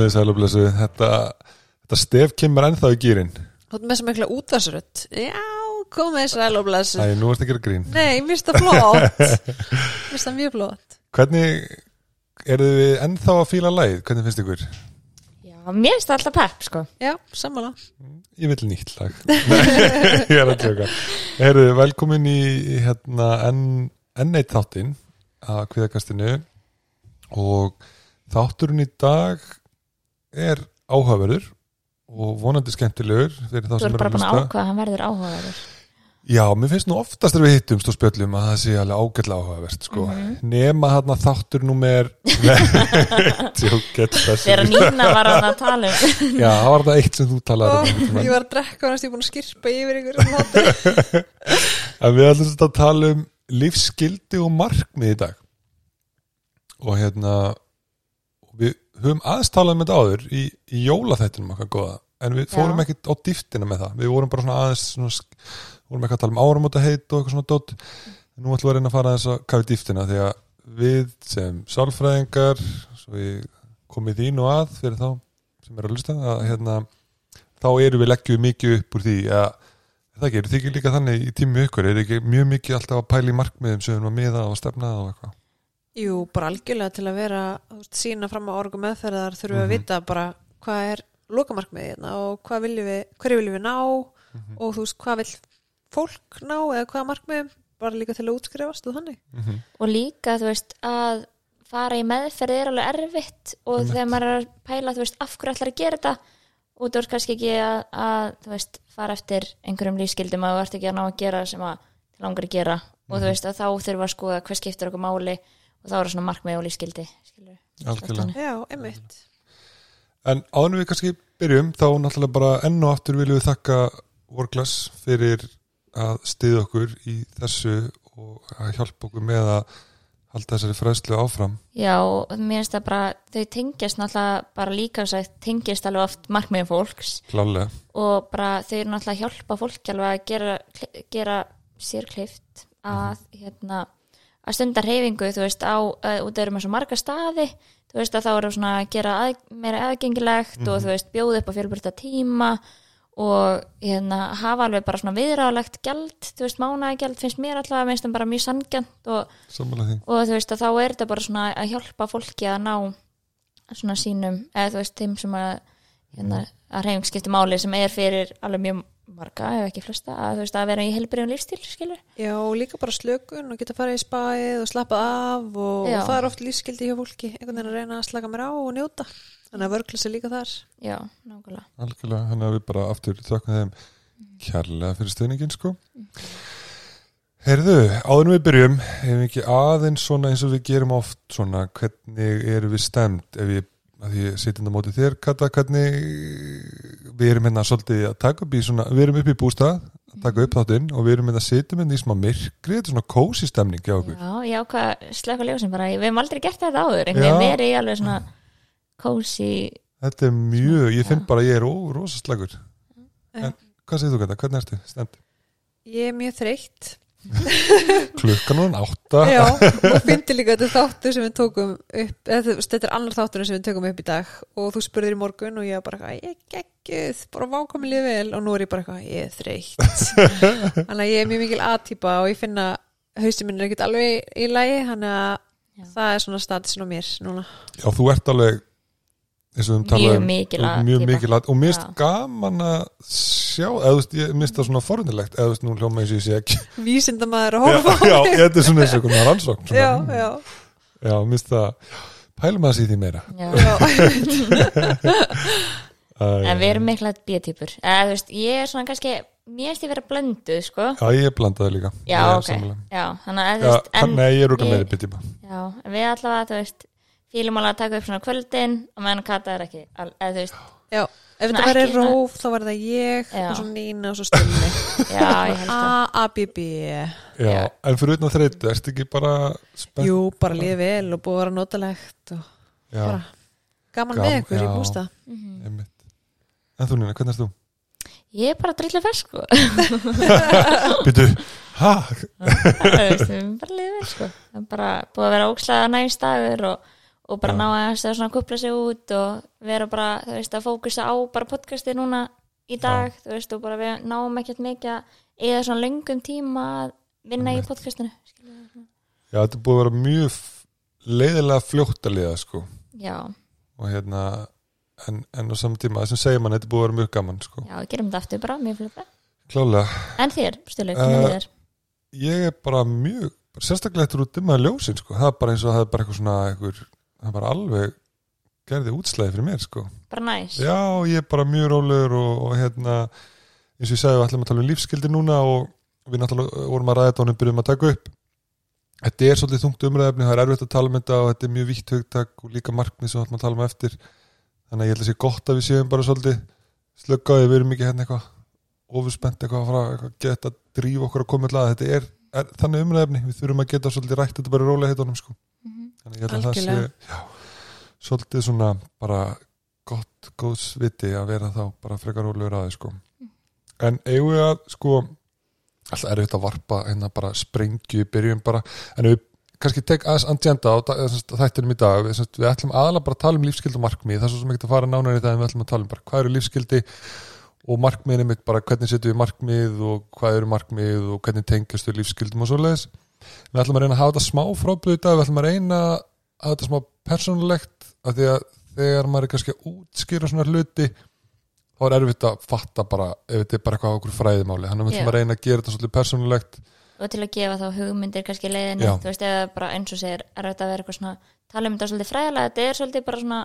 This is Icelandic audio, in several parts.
komið þið sæl og blessu þetta, þetta stef kemur ennþá í gýrin Þú ert með sem eitthvað útvarsrödd Já, komið sæl og blessu Æ, nú ertu að gera grín. Nei, mér finnst það flott. Mér finnst það mjög flott. Hvernig eru þið ennþá að fíla læð? Hvernig finnst ykkur? Já, mér finnst það alltaf pepp, sko. Já, sammála. Ég vil nýtt lag. Ég er að tjóka. Eru þið velkomin í hérna, enn en eitt þáttinn að kviðakastinu. Og þátturinn í dag er áhugaverður og vonandi skemmtilegur fyrir þá Þú sem er eru bara að búin að ákvaða að hann verður áhugaverður. Já, mér finnst nú oftast þegar við hittumst og spjöllum að það sé alveg ágætlega áhugavert sko. Mhm. nema hann að þáttur Tjókett þessi Þegar Nína var hann að tala um. Já, það var það eitt sem þú talaði um Ég var að drekka og næst ég búin að skirpa yfir ykkur um hátur. En við ætlum að tala um lífsskildi og markmið í dag og hérna höfum aðeins talað um þetta áður í, í jólaþættinum okkar góða en við fórum ekkit á dýftina með það. Við vorum bara svona aðeins svona, vorum ekki að tala um áramóta heit og eitthvað svona dótt nú ætlum við að reyna að fara aðeins að kafa í dýftina því að við sem sálfræðingar svo við komið þín og að fyrir þá sem er að lusta að hérna þá eru við leggjum mikið upp úr því að það ekki, eru þið ekki líka þannig í tími ykkur. Er ekki mjög mikið alltaf að pæla í markmiðum sem við erum að miða og stefna og eitthvað Jú, bara algjörlega til að vera þú veist, sína fram á orgu meðferðar þurfum við Mhm. að vita bara hvað er lokamarkmiðið hérna og hvað viljum við, hverju viljum við ná Mhm. og þú veist, hvað vil fólk ná eða hvaða markmiðum bara líka til að útskrifast og þannig. Mm Og líka, þú veist, að fara í meðferð er alveg erfitt og þegar maður er að pæla, þú veist, af hverju ætlar að gera þetta og þú ert kannski ekki að, að þú veist, fara eftir einhverjum lífskildum að þú ert ekki að ná að gera sem að langar að gera. Og þú veist að þá þurfa að skoða hvað skiptir okkur máli og þá eru svona markmið og lífskildi. Já, einmitt. En áður en við kannski byrjum þá náttúrulega bara enn og aftur viljum við þakka Workglass fyrir að stiða okkur í þessu og að hjálpa okkur með að halda þessari fræðslu áfram. Já, mér finnst það bara, þau tengjast náttúrulega bara líka sagt, tengjast alveg oft markmiðin fólks. Klálega. og bara þau eru náttúrulega að hjálpa fólki alveg að gera, gera sér kleift að hérna að stunda reyfingu, þú veist, á uh, út erum með svo marga staði þú veist að þá eru svona að gera að, meira aðgengilegt og þú veist, bjóða upp á fjölbyrta tíma og hérna hafa alveg bara svona viðráðlegt gjald, þú veist, mánagjald finnst mér alltaf minnst bara mjög sangjant og, og þú veist að þá er þetta bara svona að hjálpa fólki að ná svona sínum, eða þú veist, þeim sem að hérna, að reyfing skipti máli sem er fyrir alveg mjög marga ef ekki flesta, að veist að vera í helbriðum lífstíl skilur, Já, og líka bara slökun og geta farið í spæð og slappað af og, og það er oft lífskildi hjá fólki einhvern veginn að reyna að slaka mér á og njóta. Þannig að vörklas er líka þar. Já, nákvæmlega. Algjörlega, hann að við bara aftur þökkum þeim kærlega fyrir stöðningin sko. Herðu, áður en við byrjum, hefum við ekki aðeins svona eins og við gerum oft svona, hvernig erum við stemt ef ég, að því ég sitjum á móti þér, Kata, hvernig við erum hérna svolítið að taka upp í svona, við erum upp í bústað, að taka upp þáttinn og við erum hérna að sitjum hérna í smá myrkri, þetta er svona kósi stemning hjá okkur. Já, já, hvað slöka ljósin bara, við hefum aldrei gert þetta áður en við erum í alveg svona kósi, Þetta er mjög, ég finn Já. bara að ég er ó, rosaslagur. Já. En hvað segir þú, Kata, hvernig ertu? Stemt. Ég er mjög þreytt Klukkan hún átta. Já, og fyndi líka þetta þáttur sem við tókum upp eða, þetta er annar þáttur sem við tökum upp í dag og þú spurðir í morgun og ég var bara eitthvað, ég geggjuð, bara vákamilið vel og nú er ég bara eitthvað, ég er þreytt þannig að ég er mjög mikil aðtýpa og ég finna hausinn minn er ekkert alveg í, lagi þannig að Já. það er svona statusin á mér núna Já, þú ert alveg eins og við höfum Mjög um, mikil að- mjög mikil að, og mér finnst Já. gaman að sjá, eða þú veist, ég minnst það svona forunilegt, eða þú veist, nú hljóma eins og ég sé ekki vísindamaður að já, horfa á já, mig. þetta er svona eins og einhvern rannsókn svona. já, já, já, minnst það pælum að því því meira já. já. En við erum mikla B-týpur eða þú veist, ég er svona kannski mér finnst ég vera blönduð, sko Já, ég blandaði líka já, Ég er ok, sammála. já, þannig að þú Já, veist en, nei, ég er ég- meiri bittíma já, en við allavega, þú veist fílum alveg að taka upp svona kvöldin og meðan Kata er ekki, al- eða þú veist já. ef þetta svona- róf þá var það ég Já. og svo Nína og svo Stunni já, ég held að A, A, B, B Já, en fyrir utan þreytu, ertu ekki bara spennt? Jú, bara líði vel og búið að vera notalegt og Já, bara gaman Gam- með ykkur í já. bústa Mhm. einmitt En þú Nína, hvernig erst þú? ég er bara drullu fersk, sko Býtu, hæ? Það erum bara liðið vel, sko það er bara búið að vera ókslega næst dagur og, og bara Já. ná að það svona kupla sig út og vera bara, þú veist, að fókusa á bara podcasti núna í dag þú veist, og bara við náum ekkert mikið að eða svona löngum tíma að vinna í podcastinu. Já, þetta er búið að vera mjög leiðilega fljótt að liða sko já, og hérna en, en á saman tíma, það sem segir mann, þetta er búið að vera mjög gaman sko. já, við gerum þetta aftur bara mjög fljóta Klálega, en þér, Stuli, Eh, hvernig uh, þér? ég er bara mjög sérstaklega eftir út dimmaði ljósin sko. það er bara eins og það er bara eitthvað svona eitthvað, það bara alveg gerði útslæði fyrir mér sko. bara næs Já, ég er bara mjög rólegur og, og hérna, eins og ég segi við ætlum að tala um lífskildi núna og við náttúrulega vorum að ræða þetta og við byrjum að taka upp Þetta er svolítið þungt umræðefni það er erfitt að tala um þetta og þetta er mjög vítt hugtak og líka markmið sem við ætlum að tala um eftir þannig að ég held að sé gott að við séum bara svolítið slöggaði, við erum ekki hérna eitthvað ofurspennt eitthvað að fara eitthvað, geta að drífa okkur að koma að þetta er, er þannig umræðefni, við þurfum að geta svolítið rætt þetta bara rólega heitunum sko. Þannig að það sé já, svolítið svona bara gott, góðs viti að vera þá bara frekar rólegur aðeins sko. En eigum við að sko alltaf erfitt að varpa hérna bara sprengju í byrjun bara, en við kannski tek aðeins andjenda á þættinum í dag. Við, við ætlum aðalega bara að tala um lífskildi og markmið það er svo sem ekki að fara nánar í það en við ætlum að tala um bara hvað eru lífskildi og markmiðin mitt bara hvernig setjum við markmið og hvað eru markmið og hvernig tengjast við lífskildum og svoleiðis við ætlum að reyna að hafa þetta smá frábröð í dag við ætlum að reyna að hafa þetta smá persónulegt af því að þegar maður er kannski að útskýra svona hluti þá er erfitt að fatta bara ef þetta er bara eitthvað á okkur fræðimáli þannig að við ætlum að reyna að gera þetta svolítið persónulegt og til að gefa þá hugmyndir kannski leiðinni, Já. þú veist, eða bara eins og segir er þetta að vera eitthvað svona, tala um þetta svolítið fræðilega þetta er svolítið bara svona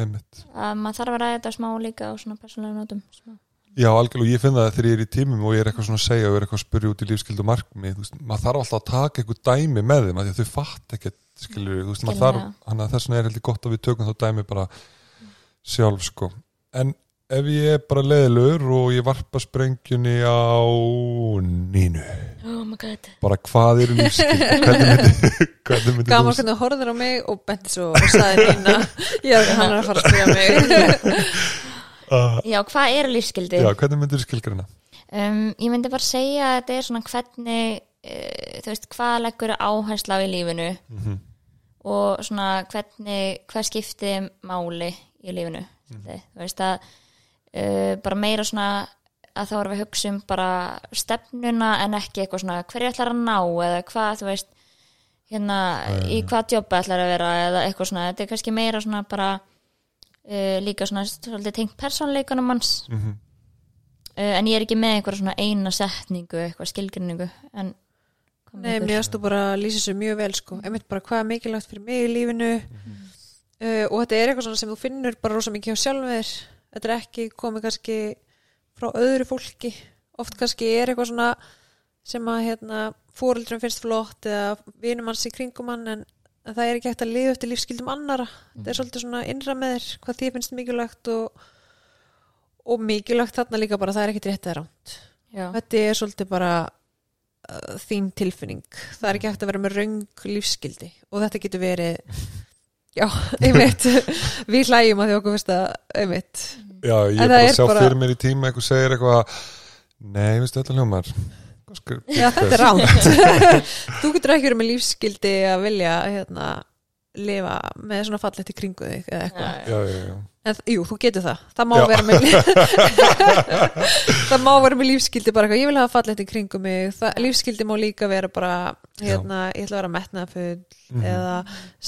einmitt. að maður þarf að ræða þetta smá líka á svona persónlega nótum smá. Já, algjörlega, ég finn það þegar ég er í tímum og ég er eitthvað svona að segja og er eitthvað að spyrja út í lífskildu markmið, þú veist, maður þarf alltaf að taka eitthvað dæmi með þeim, af því að þau fatt ekkert skilur, þú veist, maður þarf, þannig að þess vegna er heldur gott að við tökum þá dæmi bara sjálf, sko. En ef ég er bara leiðilegur og ég varpa sprengjunni á nínu, oh my god. Bara hvað eru lífskildu hvernig myndi, hvernig myndi Gaman hvernig þú horfður á mig og benti svo og saði nýna Já, hann er að fara að uh, já, hvað er lífskildi? já, hvernig myndir skilgrina Um, ég myndi bara segja að þetta er svona hvernig uh, þú veist, hvað leggur áhersla á í lífinu mm og svona hvernig hvað skipti máli í lífinu mm. þú veist að uh, bara meira svona að þá erum við að hugsa um bara stefnuna en ekki eitthvað svona hverju ætlar að ná eða hvað þú veist hérna í hvað jobba ætlar að vera eða eitthvað svona, þetta er kannski meira svona bara uh, líka svona svolítið tengt persónleikunum manns. -hmm. uh, en ég er ekki með einhverja svona eina setningu eitthvað skilgrinningu en hvað með Nei, mér þú bara að lýsa sér mjög vel sko. einmitt bara hvað er mikilvægt fyrir mig í lífinu. Uh, og þetta er eitthvað svona sem þú finnur bara rosa mikið á sjálfum þér þetta er ekki komið kannski frá öðru fólki. Oft kannski er eitthvað svona sem að hérna, fóreldrum finnst flott eða vinum hans í kringum hann en, en það er ekki hægt að lifa eftir lífskildum annara þetta er svolítið svona innra með þér hvað því finnst mikilvægt og, og mikilvægt þarna líka bara það er ekkit rétt eða ránt Já. þetta er svolítið bara uh, þín tilfinning. Það er ekki hægt að vera með röng lífsskildi og þetta getur verið já, einmitt. Við hlægjum að því okkur fyrst að einmitt. Já, ég er það bara að sjá bara- fyrir mér í tíma eitthvað segir eitthvað Nei, veistu þetta hljómar já, þetta er ránt þú getur ekki verið með lífsskildi að vilja hérna, lifa með svona fallegt í kringu þig eða eitthvað. Já, Já, en jú, þú getur það. Það má vera með það má vera með lífsskildi bara eitthvað, ég vil hafa fallegt í kringu mig. Það, lífsskildi má líka vera bara hérna, ég ætla að vera metnaðfull Mhm. eða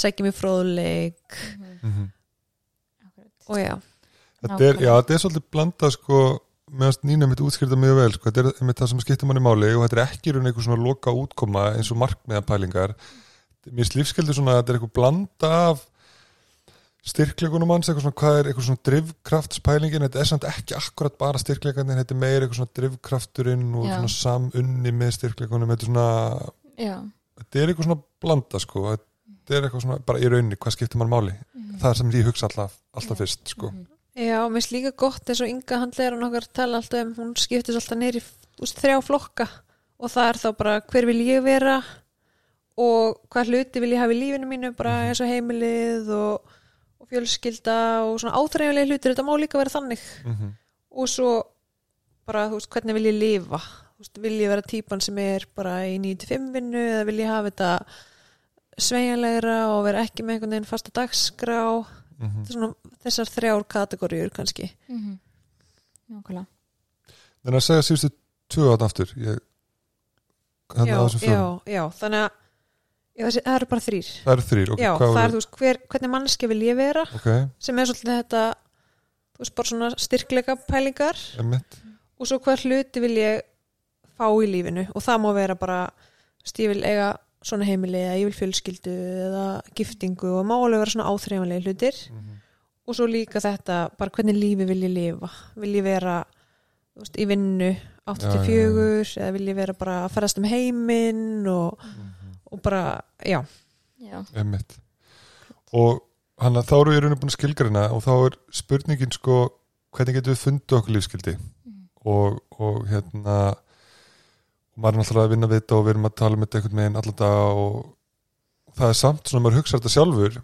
sækja mér fróðleik. Mhm. og já, Þetta er, já, þetta er svolítið blanda sko meðast Nína mitt útskýrta mjög vel sko. þetta er það sem skiptir manni máli og þetta er ekki raun eitthvað svona loka útkoma eins og markmiðapælingar. Mér slífskildur svona að þetta er eitthvað blanda af styrkleikunum hans, eitthvað svona hvað er eitthvað svona drivkraftspælingin, þetta er samt ekki akkurat bara styrkleikarnir, þetta er meira eitthvað svona drivkrafturinn og Já. svona samunni með styrkleikunum, þetta er svona já, þetta er eitthvað svona blanda sko. Þetta er eitthvað svona bara í rauninni, hvað skiptir mann máli? Það er sem ég hugsa alltaf, alltaf fyrst sko já, mér finnst líka gott eins og Inga handlegar og nokkar tala alltaf um hún skiptist alltaf neyri þrjá flokka. Og það er þá bara hver vil ég vera? Og hvað hluti vil ég hafa í lífinu mínu? Bara eins og heimilið og, og fjölskylda og svona áþreifanlega hlutir. Þetta má líka vera þannig. Mm og svo bara, þú veist, hvernig vil ég lifa? Þú veist, vil ég vera típan sem er bara í 9-5 vinnu eða vil ég hafa þetta sveigjanlegra og vera ekki með einhvern veginn fasta dagskrá mhm. svona, þessar þrjár kategóriur kannski. Mhm. Nákvæmlega. En að segja síðustu tvö átn aftur ég, hann já, á þessum já, já, þannig að já, þessi, það eru bara þrýr það eru þrýr, ok, já, hvað það er veist, hver, hvernig mannski vil ég vera? Ok, sem er svolítið þetta þú veist, bara svona styrkleika pælingar. Og svo hvað hluti vil ég fá í lífinu? Og það má vera bara þú veist, ég vil eiga svona heimili eða ég vil fjölskyldu eða giftingu og má alveg vera svona áþreifanlega hlutir. Mhm. og svo líka þetta bara hvernig lífi vil ég lifa. Vil ég vera veist, í vinnu 84 eða vil ég vera bara að ferðast um heiminn og, og bara, já. Já, Einmitt. og hann að þá eru ég rauninu búin að skilgrina og þá er spurningin sko hvernig getum við fundið okkur lífskildi Mhm. og, og hérna og maður er náttúrulega að vinna við þetta og við erum að tala um þetta einhvern veginn allan dag og það er samt svona maður hugsa þetta sjálfur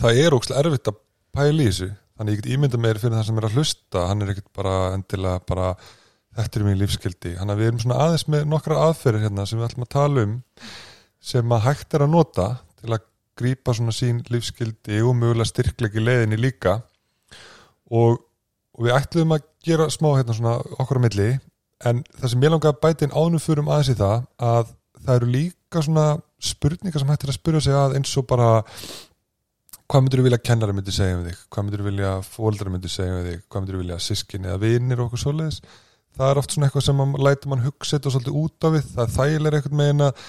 það er ókslega erfitt að pæla í þessu. Þannig ég get ímynda mér fyrir það sem er að hlusta. Hann er ekkert bara endilega bara þetta er mín lífskildi, hann að við erum svona aðeins með nokkra aðferðir hérna sem við ætlum að tala um sem að hægt er að nota til að grípa svona sín lífskildi og mögulega styrklegi leiðinni líka. Og, og við ætlum að gera smá hérna svona okkur á milli en það sem ég langar að bæta inn ánum fyrir um aðeins í það að það eru líka svona spurningar sem hægt er að spyrja sig að eins og bara hvað myndir þú vilja að kennara myndi segja um þig? Hvað myndir þú vilja að fóldra myndi segja um þig? Hvað myndir þú vilja að sískinni eða vinir og okkur svoleiðis? Það er oft svona eitthvað sem mann lætur mann hugsa þetta svolítið út af við. Það er þægilega eitthvað megin að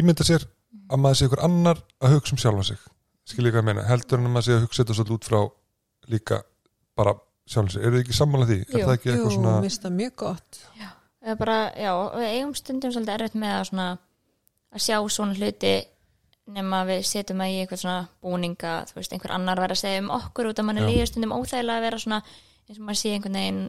ímynda sér að maður sé ykkur annar að hugsa um sjálfa sig. Skil ég hvað ég meina, heldur en að maður sé að hugsa þetta svolítið út frá líka bara sjálfa sig, eru þið ekki sammála því? er Jú. það ekki Jú, eitthvað svona mér finnst það mjög gott eða bara, já, við eigum stundum svolítið erfitt með að svona að sjá svona hluti nema við setjum að í eitthvað svona búninga þú veist, einhver annar verið að segja um okkur út að mann er Já. líður stundum óþægilega að vera svona eins og maður sé einhvern veginn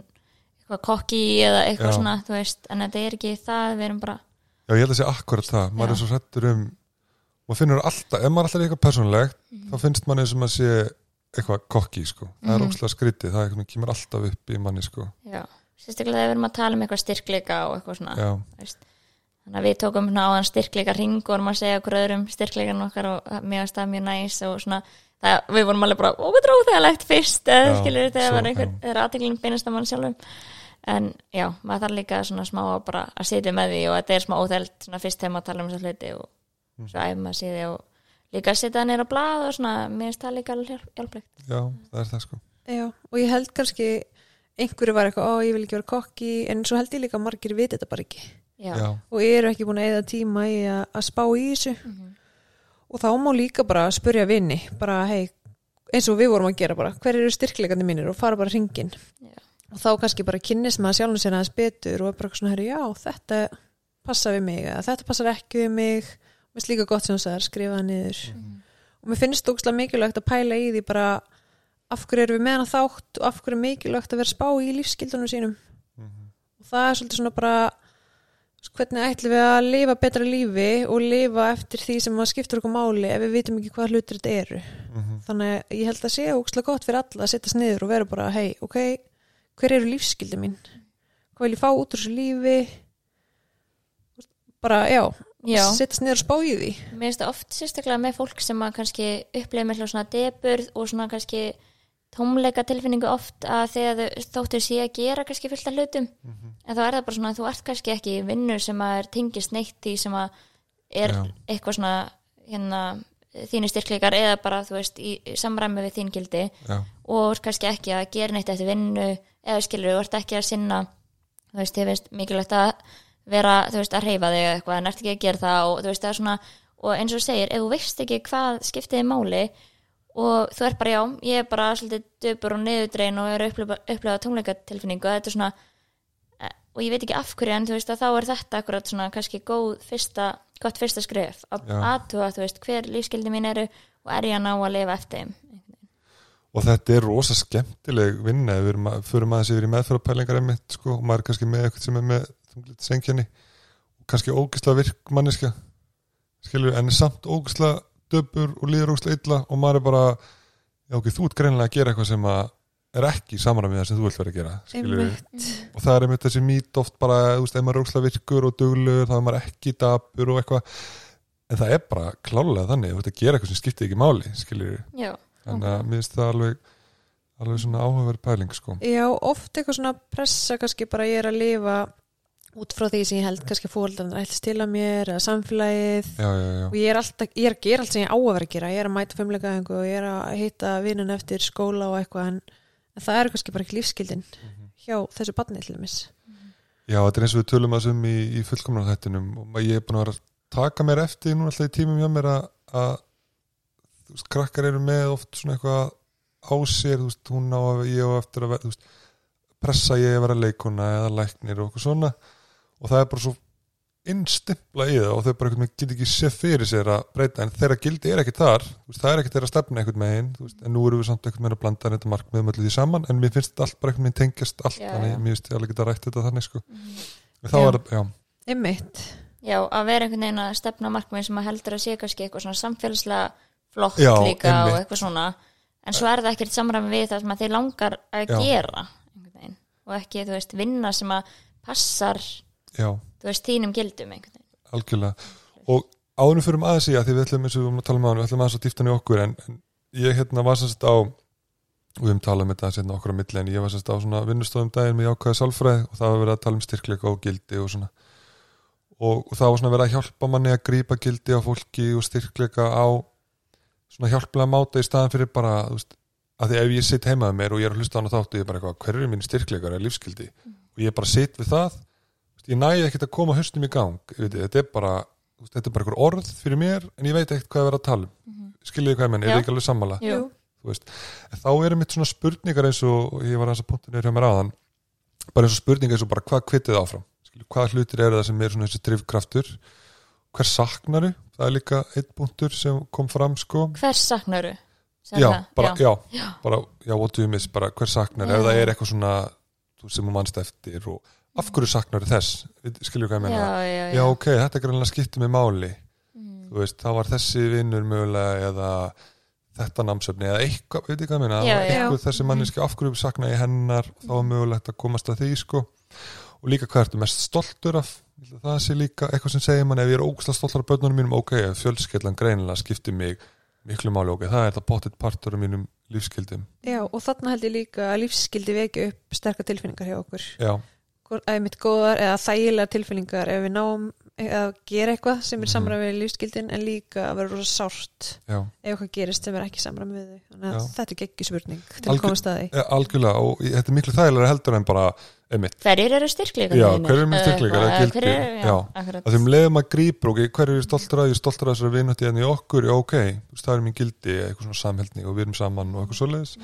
eitthvað kokki eða eitthvað Já. svona, þú veist en þetta er ekki það, við erum bara Já, ég held að sé akkurat það, maður Já. er svo hrættur um maður finnur alltaf, ef maður alltaf er eitthvað persónulegt, Mhm. þá finnst manni sem að sé eitthvað kokki, sko, það er Mhm. ókslega skrítið það eitthvað, kemur alltaf upp í manni, sko. Já, sérstaklega þegar við erum að tala um eitthvað styrkleika og eitthvað svona þannig að við tókum svona áðan styrkleika ring og erum að segja okkur öðrum styrkleikan okkar og varst það mjög næs og svona það, við vorum alveg bara, ó, hvað dróð það legt fyrst eða Já, skilur þegar aðteklinn beinast að mann sjálfum. En já, maður þarf líka svona smá að bara að sitja með því og þetta er smá óþælt svona fyrst þegar maður tala um þessa hluti og Mm. svo æfum maður síði og líka að sitja neyra á blað og svona, mér finnst það líka alveg hjálp- hjálplegt. Já, það er það, sko. Já, og ég held kannski einhverju var eitthvað, ó, ég vil ekki vera kokki en svo held ég líka að margir viti þetta bara ekki. Já, Já, og eru ekki búin að eða tíma í að, að spá í þessu. Mhm. og þá má líka bara spurja vini bara, hei, eins og við vorum að gera bara hver eru styrkleikandi mínir? Og fara bara hringin Já. og þá kannski bara kynnist maður sjálfum sér aðeins betur og bara eitthvað svona, herri, já, þetta passa við mig, eða þetta passar ekki við mig mér finnst líka gott sem þú sagðir, skrifa það niður Mhm. og mér finnst ógslag mikilvægt að pæla í því bara af hverju erum við með hana þátt og af hverju er mikilvægt að vera spá í lífskildunum sínum Mhm. og það er svolítið svona bara hvernig ætlum við að lifa betra lífi og lifa eftir því sem að skiptur okkur máli ef við vitum ekki hvað hlutur þetta eru Mhm. þannig að ég held að sé ógslag gott fyrir alla að setjast niður og vera bara hei, ok, hver eru lífskildi mín hvað vil ég fá út úr þessu lífi bara, já, já. setjast niður og spá í því Mér finnst það oft sérstaklega með fólk sem að kannski upplega með svona deburð og svona kannski tómleika tilfinningu oft að þegar þau þóttu sé að gera kannski fullt af hlutum en þá er það bara svona að þú ert kannski ekki í vinnu sem að er tengist neitt í sem að er Já. eitthvað svona hérna þínu styrkleikar eða bara þú veist í samræmi við þín gildi já, og ert kannski ekki að gera neitt eftir vinnu eða skilur, þú ert ekki að sinna þú veist, vera, þú veist, að reyfa þig eitthvað en ert ekki að gera það og þú veist, það er svona og eins og þú segir, ef þú veist ekki hvað skiptið í máli og þú er bara, já, ég er bara svolítið döpur og neðudrein og er að upplifa, upplifa tónleikatilfinningu þetta er svona eh, og ég veit ekki af hverju en þú veist að þá er þetta akkurat svona kannski góð fyrsta, gott fyrsta skref að aðtuga, þú veist, hver lífskildi mín eru og er ég að ná að lifa eftir þeim. Og þetta er rosa skemmtileg vinna, að, förum aðeins yfir í meðferðarpælingar einmitt, sko, og maður er kannski með eitthvað sem er með þunglít senkjarni og kannski ógisla virk manneska skilur, en samt ógisla döpur og líður ógisla illa og maður er bara, já ok, þú ert greinlega að gera eitthvað sem að er ekki samara með það sem þú vilt vera að gera skilur, og það er einmitt þessi mít oft bara, þú veist, ef maður er ógisla virkur og duglur, þá er maður ekki dapur og eitthvað. En það er bara klálega þannig þú ert að gera eitthvað sem skiptir ekki máli skilur já, þannig að mér finnst það alveg alveg svona áhugaverð pæling sko. Já, oft eitthvað svona pressa kannski bara ég er að lifa út frá því sem ég held kannski fóreldarnar ætlist til að mér eða samfélagið. Já, já, já, og ég er alltaf, ég er að gera allt sem ég á að vera að gera. Ég er að mæta fimmleikaðingu og ég er að hitta vinnun eftir skóla og eitthvað en, það er kannski bara ekki lífskildin Mhm. hjá þessu barni til dæmis. Já, þetta er eins og við tölum að sem í, í fullkomna þættinum. Og ég er búin að vera að taka mér eftir núna alltaf í tímum hjá mér að, að veist, krakkar eru með oft svona eitthvað á sér, þú veist, hún á að pressa ég að vera leikona eða læknir og eitthvað svona og það er bara svo innstimpla í það og þau bara einhvern veginn get ekki sé fyrir sér að breyta. En þeirra gildi er ekki þar. Þú veist, það er ekki þeirra stefna einhvern megin veist, en nú erum við samt einhvern veginn að blanda þetta markmiðum öllu því saman. En mér finnst allt bara einhvern veginn tengjast allt. Já, þannig já. mér finnst ég alveg geta rætt þetta þannig sko. En þá Já. er það, já, Einmitt, já, að vera einhvern veginn að stefna markmið sem að heldur að sé kannski eitthvað svona samfélagslega flott Já, líka og einmitt. eitthvað svona. En svo er það ekkert samræmi við það Já. þú veist, þínum gildum algjörlega. Og áðurum fyrir um aðeins í að því við ætlum eins og við vorum að tala um áðan, við ætlum aðeins að dýfta í okkur en, en ég hérna var sérst á og við höfum talað um þetta sérna okkur á milli en ég var sérst á svona vinnustofum daginn með jákvæða sálfræði og það var verið að tala um styrkleika og gildi og svona. Og, og það var svona verið að hjálpa manni að grípa gildi á fólki og styrkleika á svona hjálplega máta í staðan fyrir bara, þú veist, að því ef ég sitt heimaði mér og ég er að hlusta á hann og þáttu, ég er bara eitthvað, hver eru mín styrkleikar eða lífskildi og ég bara sitt við það ég næði ekkert að koma höstum í gang veit, þetta er bara, þetta er bara einhver orð fyrir mér en ég veit ekkert hvað ég verið að tala um. Skiljiði hvað ég menn, er það ekki alveg en þá eru mitt svona spurningar eins og, ég var aðeins að punktu nýr hjá mér áðan bara eins og spurningar eins og bara hvað kvitið áfram? Skilju, hvað hlutir eru það sem er svona þessi drifkraftur? Hver saknaru það er líka eitt punktur sem kom fram sko. Hvers saknaru? já, bara, já. Já. bara, já, what do you miss? Bara hver saknar, Já. ef það er eitthvað svona sem þú mannst eftir og af hverju saknar þess, skilju hvað ég menna já, já, já, ok, þetta er greinlega skipti mig máli. Mm. þú veist, þá var þessi vinnur mögulega eða þetta námsöfni eða eitthvað, veit ég hvað ég meina? Já, já. eitthvað þessi Mhm. manneski af hverju sakna ég hennar? Þá var mögulegt að komast að því sko. Og líka hvað ertu mest stoltur af? Það sé líka eitthvað sem segir mann ef ég er ógæslega stoltur af börnunum mínum ok, ef fjölskellan greinilega skiptir mig miklu máli, ok, það er þetta pottitt partur af mínum lífskildum já og þarna held ég líka að lífskildi veki upp sterkar tilfinningar hjá okkur. Já, eða mitt góðar eða þægilegar tilfinningar ef við náum að gera eitthvað sem er Mhm. samræmi við lífskildin en líka að vera rosa sárt já, ef eitthvað gerist sem er ekki samræmi við þau. Þannig að Já. þetta er geggi spurning til Algjör- að komast að því. Ja, algjörlega og þetta er miklu þægilega heldur en bara, einmitt. Hverjir eru styrkleikar Já, hverjir eru styrkleikar, gildi? hverjir eru- að þeim leiðum að grípur ok, hver er ég stoltur að, ég er stoltur að þessari vinnötti en í okkur, já ok, það er mín gildi eitthvað svona samheldni og við erum saman og eitthvað svoleiðis.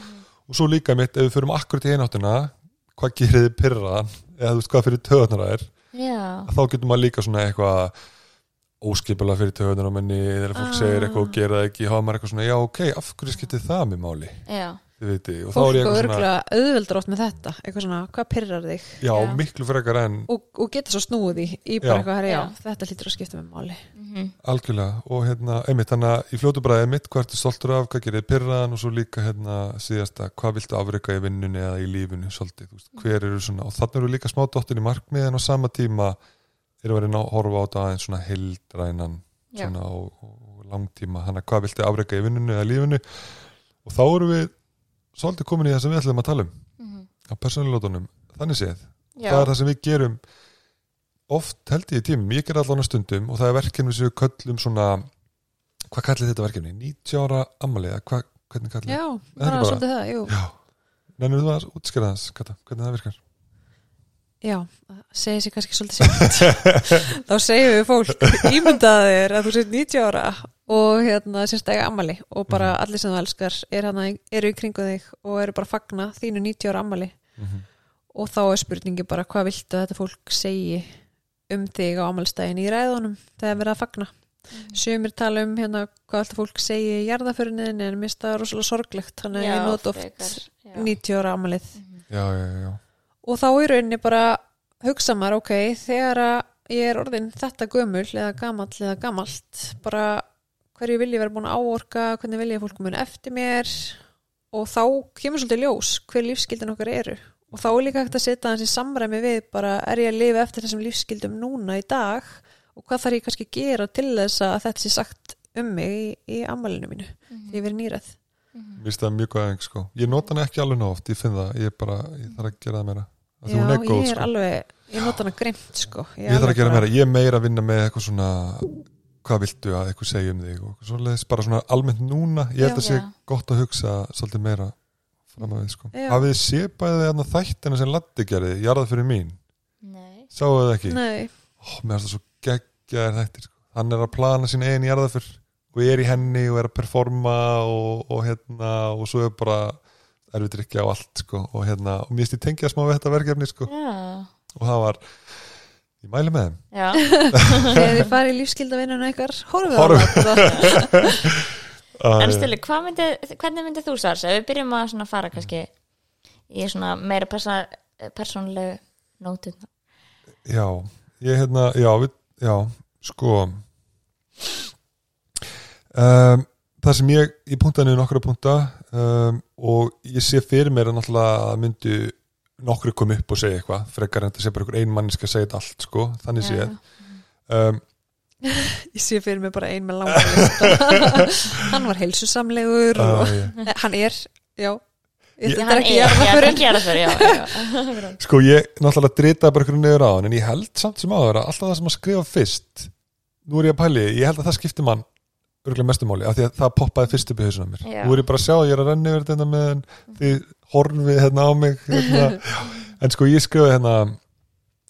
Og svo líka mitt, ef við förum akkurat í eináttina, hvað gerir þið pyrraðan eða þú veist hvað fyrir töðunar það er? Þá getur maður líka svona eitthvað óskipulega fyrir töðunar á menni þegar fólk Ah. segir eitthvað og gera það ekki er maður eitthvað svona, já ok, af hverju skiptir það með máli, já, og er fólk ég og eitthvað svona, örgulega auðveldur oft með þetta eitthvað svona, hvað pyrrar þig? Já, Já. miklu frekar en og, og geta svo snúið í, í bara eitthvað herri, já, Já. þetta hlýtur að skipta með máli. Mhm, Algjörlega og hérna, einmitt, þannig að í fljótu bræði einmitt, hvað ertu stoltur af, hvað gerir pyrraðan og svo líka hérna síðasta, hvað viltu afreika í vinnunni eða í lífinu svolítið, veist, hver eru svona og þannig eru líka smá dottin í markmið en á sama tíma eru verið að horfa á þetta aðeins svona heildrænan já, svona og, og langtíma, þannig að hvað viltu afreika í vinnunni eða lífinu og þá eru við svolítið komin í það sem við ætlum að tala um. Mhm, á persónulótunum, þannig séð já, það er það sem við gerum oft held ég í tímum, ég ger allan á stundum og það er verkefni sem við köllum svona hvað kallir þetta verkefni? 90 ára ammali, eða hvað, hvernig kallir já, ekki bara bara- svolítið það, jú. Já, nefnir þú að útskýra þess Kata, hvernig það virkar? Já, það segir sér kannski svolítið sér þá segjum við fólk ímyndaðir að þú sér 90 ára og hérna sérst eiga ammali og bara Mhm. allir sem þú elskar er hana, eru í kringu þig og eru bara að fagna þínu 90 ára ammali Mm -hmm. og þá er spurningi bara hvað viltu að þetta fólk segi um þig á ammælstæðin í ræðunum þegar verið að fagna? Sumir tala um hérna hvað alltaf fólk segi í jarðaförinniðin en það rosalega sorglegt þannig að ég not oft frekar, já. 90 ára ammælið Mhm, Já, já, já, já og þá í rauninni bara hugsa maður ok, þegar að ég er orðin þetta gömul eða gamall eða gamalt bara hverju vil ég vera búin að áorka hvernig vil ég að fólk muni eftir mér? Og þá kemur svolítið ljós hver lífskildin okkar eru. Og þá er líka hægt að setja hans í samræmi við bara er ég að lifa eftir þessum lífskildum núna í dag? Og hvað þarf ég kannski að gera til þess að þetta sé sagt um mig í, í ammælinu mínu því ég verið nýræð Mér finnst það mjög góð aðeins sko. Ég nota hana ekki alveg oft, ég finn það Ég, bara, ég þarf að gera það meira. Af því Já, hún er góð, ég er sko. alveg, ég nota hana grimt sko. Ég þarf alveg að gera meira, ég er meira að vinna með eitthvað svona hvað viltu að eitthvað segja um þig og svoleiðis, bara svona almennt núna ég held að sé gott að hugsa svolítið meira fram að við sko. Hafið þið þarna þættina sem Latti gerði, jarða fyrir mín? Nei, sáu það ekki, Nei, Ó, mér finnst það svo geggjaðir þættir sko. hann er að plana sín einn jarða fyrir og er í henni og er að performa og, og hérna og svo er bara erfitt ekki á allt sko og hérna, og mér ég tengja smá við þetta verkefni sko. Já, og það var, ég mæli með þeim. Þegar þið farið í lífskildavinnuna ykkar horfið á Horfið. En Stili, myndi, hvernig myndi þú svars ef við byrjum að svona fara kannski í svona meira persa, persónlegu nótum. Já, ég hérna, já, við, já, sko um, það sem ég, ég puntaði niður nokkra punta um, og ég sé fyrir mér að náttúrulega að myndu nokkru kom upp og segja eitthvað, frekar en þetta sé bara einhver ein manniski að segja þetta allt, sko, þannig sé um, Ég. Sé fyrir mig bara ein með langar lista. Hann var heilsusamlegur og uh, ég, Eh, hann er, já. Ég- er ekki jarðaförin, já, já. Sko, ég náttúrulega dritaði bara einhverju niður á hann en ég held samt sem áður að alltaf það sem að skrifa fyrst nú er ég að pæli, ég held að það skipti mann örgulega mestumáli, af því að það poppaði fyrst upp í hausuna mér. Er ég bara að sjá að ég er að renna yfir þetta með en þið horfið hérna á mig hérna. en sko ég skrifaði hérna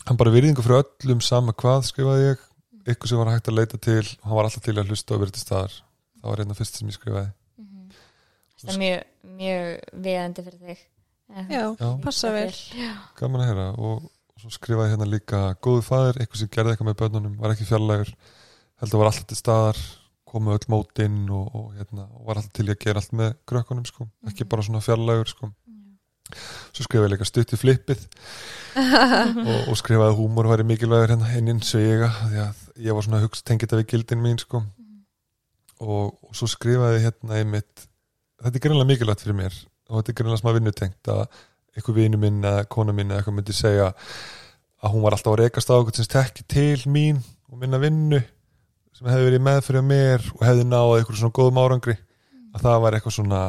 hann bara virðingu fyrir öllum sama hvað skrifaði ég, ykkur sem var hægt að leita til og hann var alltaf til að hlusta og verið til staðar. Það var hérna fyrst sem ég skrifaði. Það er mjög, mjög viðandi fyrir þig. Já, Já. passa vel. Gaman að heyra. Og svo skrifaði ég hérna líka góðu fæður, eitthvað sem gerði eitthvað með börnunum var ekki fjarlægur, heldur var alltaf til staðar komu öll mótinn og, og, hérna, og var alltaf til í að gera allt með krökkunum sko, ekki bara svona fjarlægur sko. svo skrifaði ég líka stutt í flippið og, og skrifaði að húmor væri mikilvægur hérna inn svega því að ég var svona að hugsa tengið þetta við gildin mín sko. Og, og svo skrifaði hérna einmitt þetta er greinlega mikilvægt fyrir mér og þetta er greinlega smá vinnutengt að einhver vinu minn eða kona minn eða eitthvað myndi segja að hún var alltaf að rekast á eitthvað sem tekki til mín og minna vinnu sem hefði verið meðfyrir mér og hefði náð eitthvað svona góðum árangri að það var eitthvað svona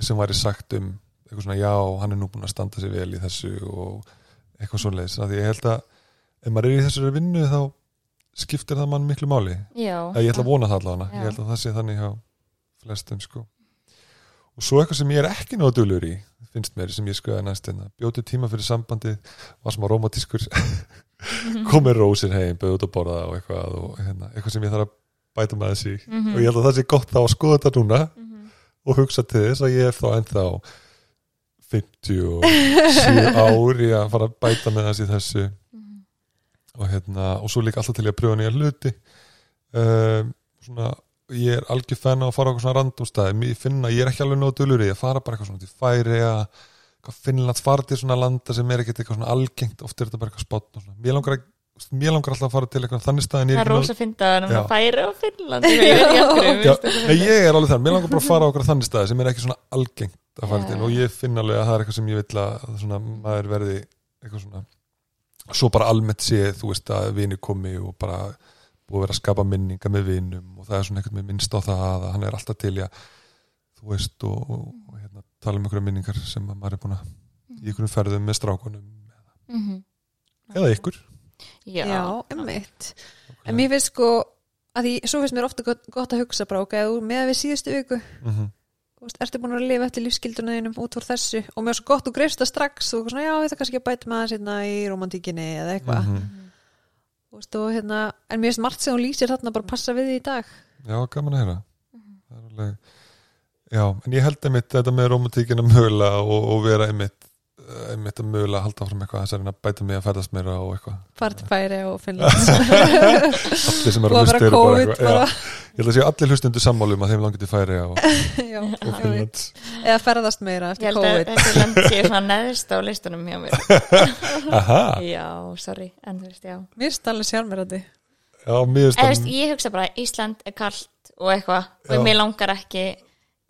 sem væri sagt um eitthvað svona já, hann er nú búin að standa sér vel í þessu og eitthvað svoleiðis. Að því ég held að ef maður er í þessari vinnu þá skiptir það mann miklu máli. Já, ég ætla að vona það allavega, ég held að það sé þannig hjá flestum sko og svo eitthvað sem ég er ekki náðu dulur í finnst mér sem ég skoði næst hérna. Bjóti tíma fyrir sambandið, var smá romantískur komið rósir heim bauð út að borða og eitthvað og hérna, eitthvað sem ég þarf að bæta með þessi Mhm. og ég held að það sé gott þá að skoða þetta núna og hugsa til þess að ég er þá ennþá 57 ár í að fara að bæta með þessi þessu. Og hérna og svo líka alltaf til ég að pröfa nýja hluti. Um, svona ég er algjör fenn á að fara á eitthvað svona randomstæði ég finna, ég er ekki alveg nóg dölur í að fara bara eitthvað svona til færi að Finnlands fara til svona landa sem er ekkert eitthvað svona algengt. Oft er þetta bara eitthvað spott og svona. mér langar, að, mér langar alltaf að fara til eitthvað þannig stað en ég það er rosa um Já. að færi á Finnland. Ég er alveg þar, mér langar bara að fara á okkur þannig staði sem er ekki svona algengt að fara til. Og ég finn alveg að það er eitthvað sem ég vil að að svona, maður verði eitthvað svona svo bara almennt sé, þú veist að vini komi og bara búið að vera að skapa minninga með vinum og það er svona eitthvað með minnst á það að hann er alltaf til í að þú veist og, og, og hérna, tala um einhverja minningar sem að maður er búin að í einhverjum ferðum með strákunum Mhm. eða ykkur. Já, Já, emmitt En mér finnst sko að því, svo finnst mér ofta gott, gott að hugsa bara, ok, þú með við síðustu viku mm -hmm. þú veist, ertu búin að lifa eftir lífskilduna þínum út úr þessu? Og mér er svo gott þú greifst það strax og svona, já, ég það kannski að bæta maður hérna í romantíkinni eða eitthvað. Mhm. Þú veist, og hérna, en mér finnst margt sem hún lýsir þarna bara passa við því í dag. Já, gaman að heyra. Er alveg Já, en ég held einmitt þetta með romantíkina mögulega og, og vera einmitt einmitt að mögulega að halda áfram eitthvað þess að að bæta mig að ferðast meira og eitthvað. Fara til færi og Finnlands Allir sem eru að að hlusta eru bara COVID eitthvað. Já, Ég held að séu allir hlustundu sammálum að þeim langar til færi og, já, og já, Finnlands eða ferðast meira Ég eftir held að COVID. þessi land sé svona neðst á listunum hjá mér. Aha, Já, sorry, en þú veist, já. Mér finnst alveg sjálfmerandi já, mér Eða, veist, finnst Ég hugsa bara, Ísland er kallt og eitthvað Já. og mér langar ekki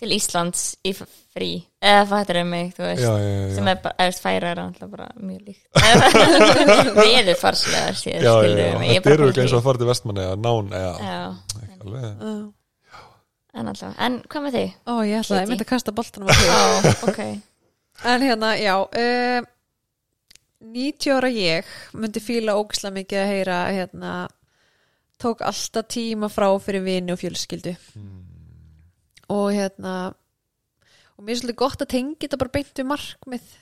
til Íslands í frí eða fattur um mig, þú veist já, já, já, sem er bara, eða færa er alltaf bara mjög líkt. Veður farslega séð, Já, já, skilur já, mig, ég þetta eru pæli eins og að fara til vestmanni eða nán eða Já, ekki alveg. Já. en alltaf, en hvað með þig? Ó, ég ætlaði, ég myndi að kasta boltanum á þig. Ó, ok, En hérna, já um, 90 ára ég myndi fíla ógislega mikið að heyra hérna, tók alltaf tíma frá fyrir vini og fjölskyldu. Og hérna og mér er svolítið gott að tengja þetta bara beint við markmið.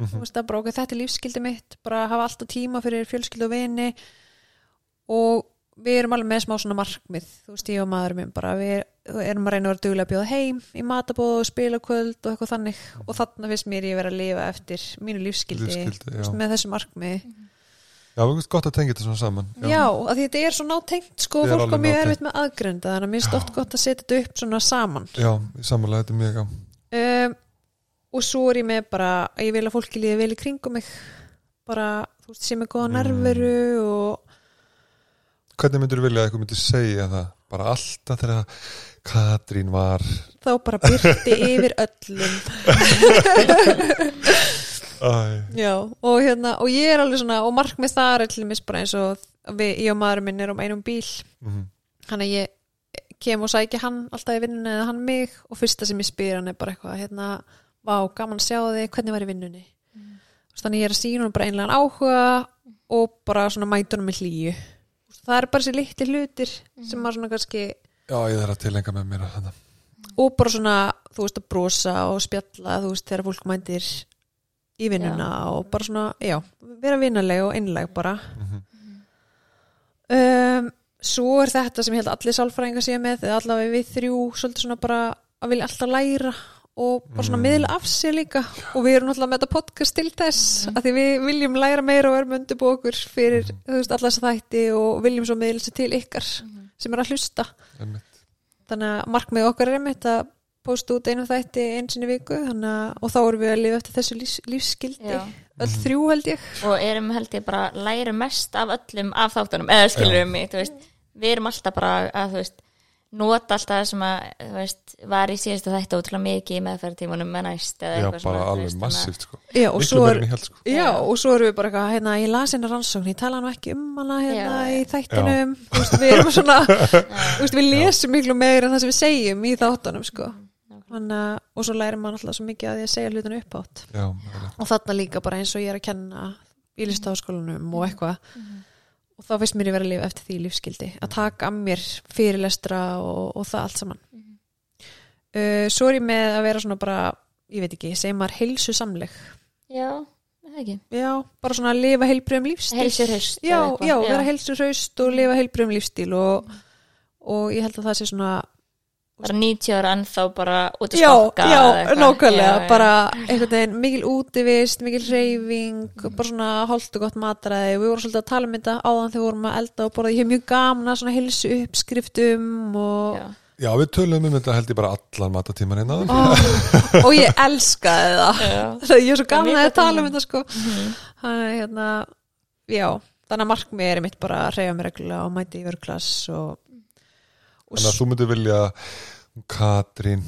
Mhm. þú veist bara okkur þetta er lífskyldi mitt bara hafa alltaf tíma fyrir fjölskyldu og vini. Og við erum alveg með smá svona markmið. Þú veist ég og maður minn bara við erum að reyna að vera duglega að bjóða heim í matabóð og spila kvöld og eitthvað þannig. Og þarna finnst mér ég vera að lifa eftir mínu þú já. veist, með þessu markmið Já, við veist gott að tengja þetta svona saman já, að því þetta er svo nátengt sko, er fólk er mjög erfitt með aðgrunda þannig að mér finnst oft gott að setja þetta upp svona saman. Já, samanlega þetta er mjög gaman um, og svo er ég með bara að ég vil að fólki líði vel í kringum mig. Bara, þú veist, sé með góða nerveru og Hvernig myndir vilja að eitthvað myndi segja það? Bara alltaf þegar Katrín var þá bara byrti yfir öllum. Já, og hérna, og ég er alveg svona og markmið þar er til dæmis bara eins og við, ég og maðurinn minn erum einum bíl. Mhm, hann að ég kem og sækja hann alltaf í vinnunni eða hann mig og fyrsta sem ég spyr hann er bara eitthvað hérna, vá, gaman að sjá þig, hvernig var í vinnunni mm. þannig ég er að sína hann bara einlegan áhuga og bara svona mætunum með hlýju það er bara þessi litli hlutir sem maður svona kannski Já, ég þarf að tilenga með mér að og bara svona, þú veist, að brosa og spjalla, þú veist, þegar fólk mændir í vinnuna og bara svona, já, vera vinnaleg og einleg bara Mhm. um, svo er þetta sem ég held að allir sálfræðingar séu með eða allavega við þrjú, svolítið svona bara að vilja alltaf læra og bara svona miðla af sér líka. Og við erum náttúrulega með þetta podcast til þess að því við viljum læra meira og erum undirbúið okkur fyrir, þú veist, alla þess þætti og viljum svo miðla sér til ykkar sem er að hlusta. Einmitt. þannig að markmið okkar er einmitt að posta út einu þætti einu sinni í viku þannig að, og þá erum við að lifa eftir þessu lífs, lífsskildi. Já. öll þrjú held ég. Og erum held ég bara læra mest af öllum af þáttunum, eða skilur við mig þú veist, við erum alltaf bara að þú veist, nota alltaf það sem að þú veist, var í síðustu þætti ótrúlega mikið í meðferðtímanum með næst eða Já, bara svona, alveg massíft sko Já, og er, ég held sko já, og svo erum við bara eitthvað, hérna, ég las hérna rannsókn, ég tala nú ekki um hana hérna Já. í þættinum, þú veist, við erum svona, við lesum miklu meira en það sem við segjum í þáttunum, sko. Þannig að, og svo lærum maður alltaf svo mikið að því að segja hlutinu upp átt. Já. Og þarna líka bara eins og ég er að kenna í listaháskólanum og eitthvað. Og þá finnst mér ég vera að lifa eftir því lífskildi, að taka að mér fyrirlestra og, og það allt saman. Uh, svo er ég með að vera svona bara, ég veit ekki, segir maður heilsu samleg. já, það ekki Já, bara svona að lifa heilbröðum lífstíl eða eitthvað, já, já. vera heilsuhraust og lifa heilbröðum lífstíl og, og ég held að það sé svona bara 90 ára ennþá bara út að Já, stokka já, eða eitthvað. nákvæmlega Já, já. bara einhvern veginn mikil útivist mikil reyfing, bara svona holdt og gott matræði, við vorum svolítið að tala um þetta áðan þegar við vorum að elda og borða ég hef mjög gaman að svona heilsu uppskriftum og, Já. Já, við tölum um þetta held ég bara allan matatíman hérna Ó, og ég elskaði það Já. það ég er svo mjög að gott tala um þetta sko þannig að, hérna, já þannig að markmið er mitt bara að reyja mig reglulega og mæti í vörklass og, og Þannig að þú myndir vilja Katrín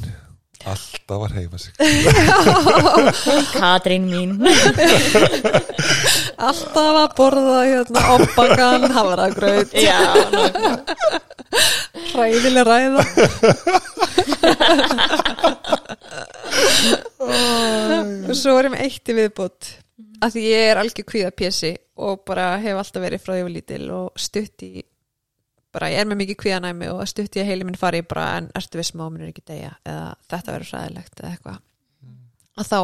alltaf að reyfa sig. Katrín mín. Alltaf að borða hérna oppakan, hafragraut. Já, hræðileg ræða. Og svo er með eitt í viðbútt að því ég er algjör kvíða pjessi og bara hef alltaf verið frá ég var lítil og stutt í bara ég er með mikið kvíðanæmi og stutt í að heili minn fari bara en ertu við smá minnur ekki deyja? Eða þetta verður hræðilegt eða eitthvað. Að þá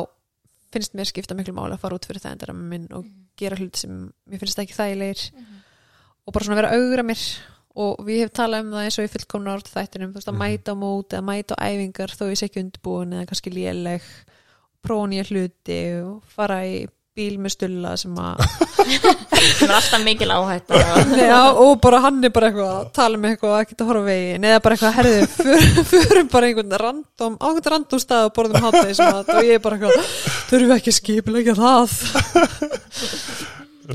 finnst mér skipta miklu máli að fara út fyrir það endara minn og gera hluti sem mér finnst ekki þægilegir. Og bara svona vera að augra mér. Og við hefum talað um það eins og í fullkomna orð þættinum, þú veist að mæta á mót eða mæta á æfingar þó ég sé ekki undirbúin eða kannski léleg. Prófa nýja hluti og fara í bíl með stulla sem að það er alltaf mikil áhætta. Já, og bara hann er bara eitthvað að tala með eitthvað að ekki að horfa á veginn eða bara eitthvað herðið, fyr, fyrum bara einhvern random, á einhvern random stað og borðum hátæði sem að og ég er bara eitthvað þurfum við ekki að skipilegja það?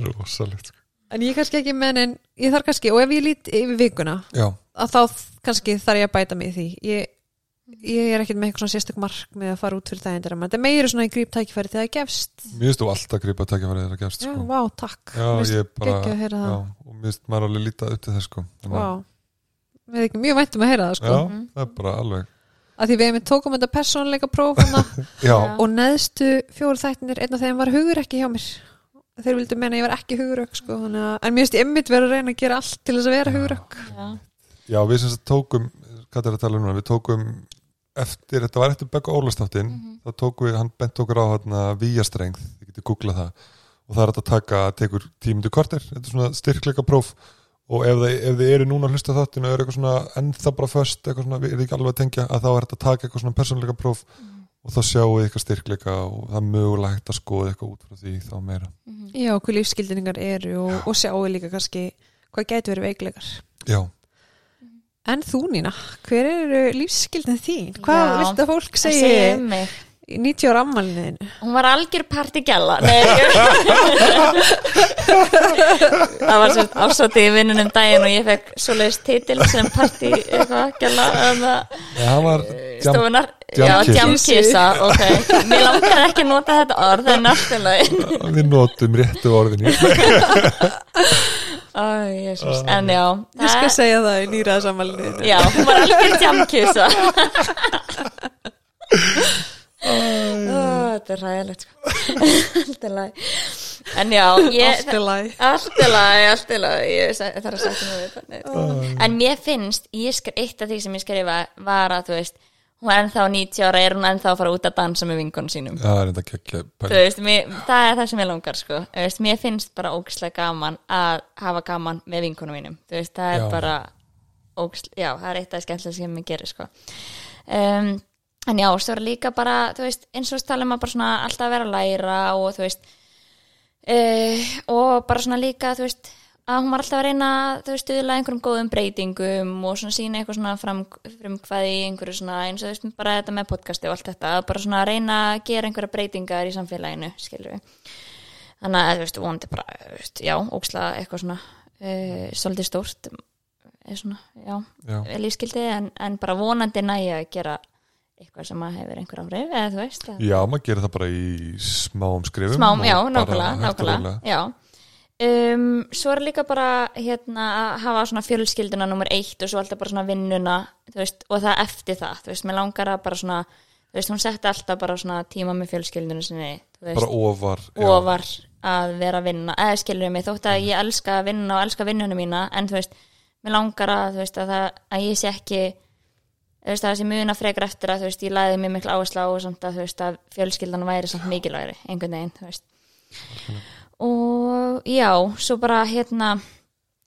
Rosalegt sko. en ég er kannski ekki með en ég þarf kannski, og ef ég lít yfir vikuna Já, að þá kannski þarf ég að bæta mig í því. Ég ég er ekkert með eitthvað svona sérstök mark með að fara út fyrir daginn þetta er meira svona í gríp tækifæri þegar það gefst. Mér finnst þú alltaf grípa að taka fyrir þeirra gefst já, sko. vá, takk. Já, Mér finnst ég bara geggjað að heyra það. já, og mér finnst maður alveg lítið upp til þess sko. Vá, erum ekki mjög væntum að heyra það sko. Já, Mhm. það er bara alveg að því við hefum tókum þetta persónleika próf hana, Já, Já. og neðstu fjóru þættinir einn af þeim var hugur ekki hjá mér. Þeir vildu menna að ég var ekki hugurök sko, þannig að, en mér finnst ég ymmit verið að reyna að gera allt til þess að vera hugurök. Já, já, við sem sagt tókum hvað er að tala um núna, við tókum eftir, þetta var eftir Begga Ólastáttin Mhm. þá tókum við, hann bent okkur á hérna víjastrengð, þið getur googlað það og það er að taka, tekur tímundu korter þetta er svona styrkleika próf og ef þið, ef þið eru núna að hlusta á þáttinu og eru eitthvað svona ennþá bara föst, eitthvað svona, við erum ekki alveg að tengja að þá er hægt að taka eitthvað svona persónleika próf og þá sjáu þið eitthvað styrkleika og það er mögulega hægt að skoða eitthvað út frá því þá meira. Mhm. já, hvað lífskildingar eru og, og sjáu líka kannski hvað gæti verið veikleikar Já, En þú Nína, hver eru lífsskildin þín? Hvað Já. viltu að fólk það segir um mig í 90 ára ammælinu? Hún var algjör ég- Það var sem ásóti í vinnunum daginn og ég fekk svoleiðis titil sem party eitthvað gjalla ja, hann var stofunar Já, jamkissa, ok Mér langar ekki að nota þetta orð en náttúrulega við notum réttu jésus, en já. Ég skal segja það í nýraðs ammælinu. Já, hún var algjör jamkissa Ó, Þetta er ræðilegt sko. Allt er læg En já, ég Allt er læg. Allt er lagi, allt er við það En mér finnst, eitt af því sem ég skrifa var að, þú veist hún er ennþá 90 ára, er hún ennþá að fara út að dansa með vingunum sínum það er enda geggja Þú veist, mér, það er það sem ég langar sko. Þú veist, mér finnst bara ógislega gaman að hafa gaman með vinkunum mínum þú veist, það er Já. bara ógislega, já, það er eitt af það skemmtilega sem ég gerir sko. um, en já, svo er líka bara þú veist, eins og við talum að bara svona alltaf vera að læra og þú veist uh, og bara svona líka þú veist, að hún var alltaf að reyna veist, stuðla einhverjum góðum breytingum og svona sína eitthvað svona fram, frumkvæði í einhverju svona, eins og þú veist, bara þetta með podcasti og allt þetta, bara svona að reyna að gera einhverja breytingar í samfélaginu, skilur við þannig að, þú veist, vonandi bara, veist, já, óksla eitthvað svona uh, svolítið stórt er svona, já, Já. lífskildi en, en bara vonandi næja að gera eitthvað sem að hefur einhver áhrif eða þú veist, að Já, maður gerir það bara í smáum skrifum smám, já, nákvæmlega, nákvæmlega já um, svo er líka bara hérna að hafa svona fjölskylduna nummer eitt og svo alltaf bara svona vinnuna veist, og það eftir það, þú veist, mér langar að bara svona, þú veist, hún setti alltaf bara svona tíma með fjölskyldunum sinni veist, Bara ofar ofar að vera að vinna eða skilur mig, þótt að ég elska að vinna og elska vinnunum mína, en þú veist mér langar að, þú veist, að, það, að ég sé ekki þú veist, að það sé muna frekar eftir að, þú veist, ég læði mér miklu áherslu á og samt að, þú veist, að fjölskyldan væri samt mikilvægri, einhvern veginn, þú veist og já, svo bara hérna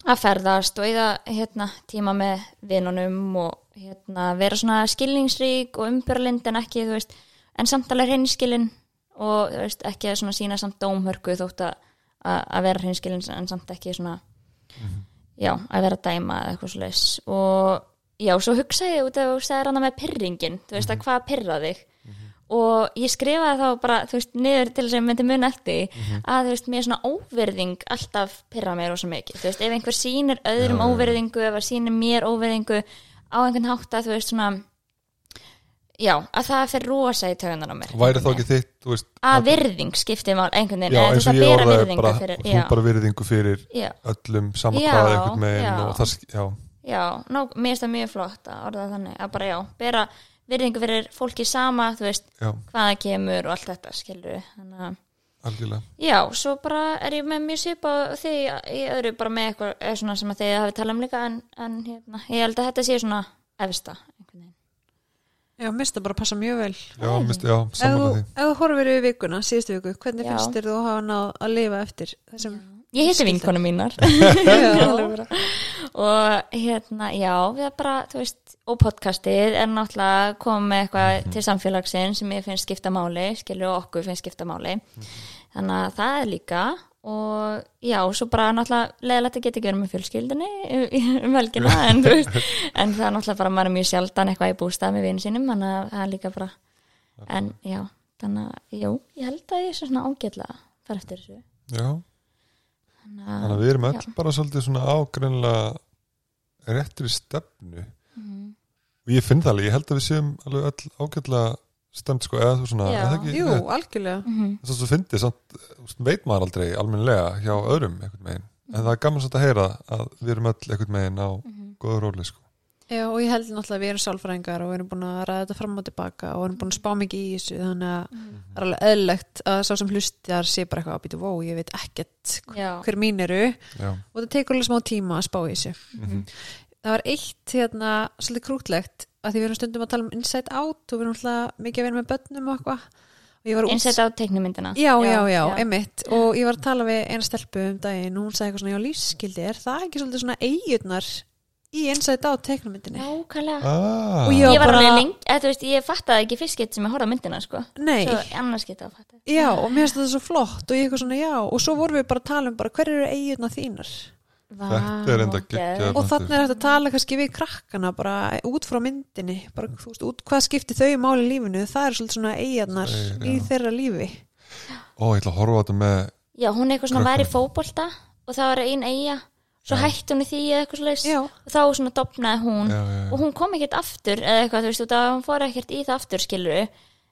að ferðast og eða hérna tíma með vinunum og hérna vera svona skilningsrík og umbyrlind en ekki, þú veist, en samt alveg hreinskilin og þú veist, ekki að svona sína samt dómhörku þótt að, að vera hreinskilin en samt ekki svona já, að vera dæma eða eitthvað svo leis og já, svo hugsaði ég út að þú segir hana með pyrringin, þú veist að hvað pyrra þig og ég skrifaði þá bara þú veist, niður til þess að ég myndi mun eftir því, að þú veist, mér er svona óverðing alltaf pyrra mér rosa mikið. Þú veist, ef einhver sýnir öðrum já. óverðingu ef að sýnir mér óverðingu á einhvern hátt að þú veist svona já, að það fer rosa í tögunar á mér. Væri þá ekki þitt, þú veist að virðing skiptir mál einhvern veginn, eða þú veist og að bera virðingu bara, fyrir, þú bara virðingu fyrir já, öllum hvað einhvern megin já. og það, já, já, ná, mér já, virðingu fyrir fólki sama, þú veist já, hvaða kemur og allt þetta, skilur við algjörlega já, svo bara er ég með mjög svipa því í öðru bara með eitthvað eða svona sem að þið hafi talað um líka en, en hérna, ég held að þetta sé svona efsta, Já, mista bara passa mjög vel. Já, mist, já, samanlega því ef þú horfir yfir vikuna, síðustu viku, hvernig Já. finnst þér þú að hafa náð að lifa eftir þessum? Ég heiti vinkonu mínar. Og hérna, já, við bara, þú veist, og podcastið er náttúrulega koma með eitthvað til samfélagsinn sem ég finnst skipta máli, skilur og okkur finnst skipta máli. Þannig að það er líka. Og já, svo bara náttúrulega leðilegt að geta ekki verið með fjölskyldinni um helgina, en þú veist, en það er náttúrulega bara maður er mjög sjaldan eitthvað í bústað með vinu sínum, þannig að það er líka bara, en já, þannig að, jú, ég held að ég er svona ágætlega fara eftir þessu. Já, Þannig að við erum öll Já. bara svolítið svona ágreinlega réttri stefnu Mhm. og ég finn það alveg, ég held að við séum alveg öll ágætlega stemd sko, eða þú svona, Já. eða ekki Jú, Nei, algjörlega Mhm. þess að þú fyndið, samt, veit maður aldrei almennilega hjá öðrum einhvern megin en það er gaman samt að heyra að við erum öll einhvern megin á Mhm. góða róli sko. Já, og ég held náttúrulega að við erum sálfræðingar og við erum búin að ræða þetta fram og tilbaka og við erum búin að spá mikið í þessu þannig að það er alveg eðlilegt að sá sem hlustar sé bara eitthvað að býta vó, ég veit ekkert Já. hver mín eru. Já, og það tekur alveg smá tíma að spá í þessu. Mhm, það var eitt hérna svolítið krútlegt að því við erum stundum að tala um inside out og við erum alltaf mikið að vera með börnum og eitthvað. Og ég var að Einsett á teiknumyndina Já, já, já, einmitt. Og ég var að tala við eina stelpu um daginn og hún sagði eitthvað svona, já, lífskildi er það ekki svolítið svona eigurnar í inside out teiknumyndinni Nákvæmlega. Ah, Og ég- Ég var bara- alveg lengi, eða þú veist, ég fattaði ekki fyrst gett sem ég horfði á myndina, sko. Nei, Svo annars geta að fatta. Já, og mér finnst þetta svo flott og ég eitthvað svona, já, og svo vorum við bara að tala um bara hver eru eigurnar þínar? Er geggjað. og þannig er þetta að tala kannski við krakkana bara út frá myndinni bara, veist, út, hvað skiptir þau máli í lífinu? Það er svolítið svona eigjarnar Þeir, í já. þeirra lífi. Ó, ég ætla að horfa á þetta með Já, hún er eitthvað svona væri fótbolta og það var ein eiga Svo Já. hætti hún í því eða eitthvað slags já, og þá svona dopnaði hún. Já, já, og hún kom ekkert aftur eða eitthvað, þú veist, að hún fór ekkert í það aftur skiluru,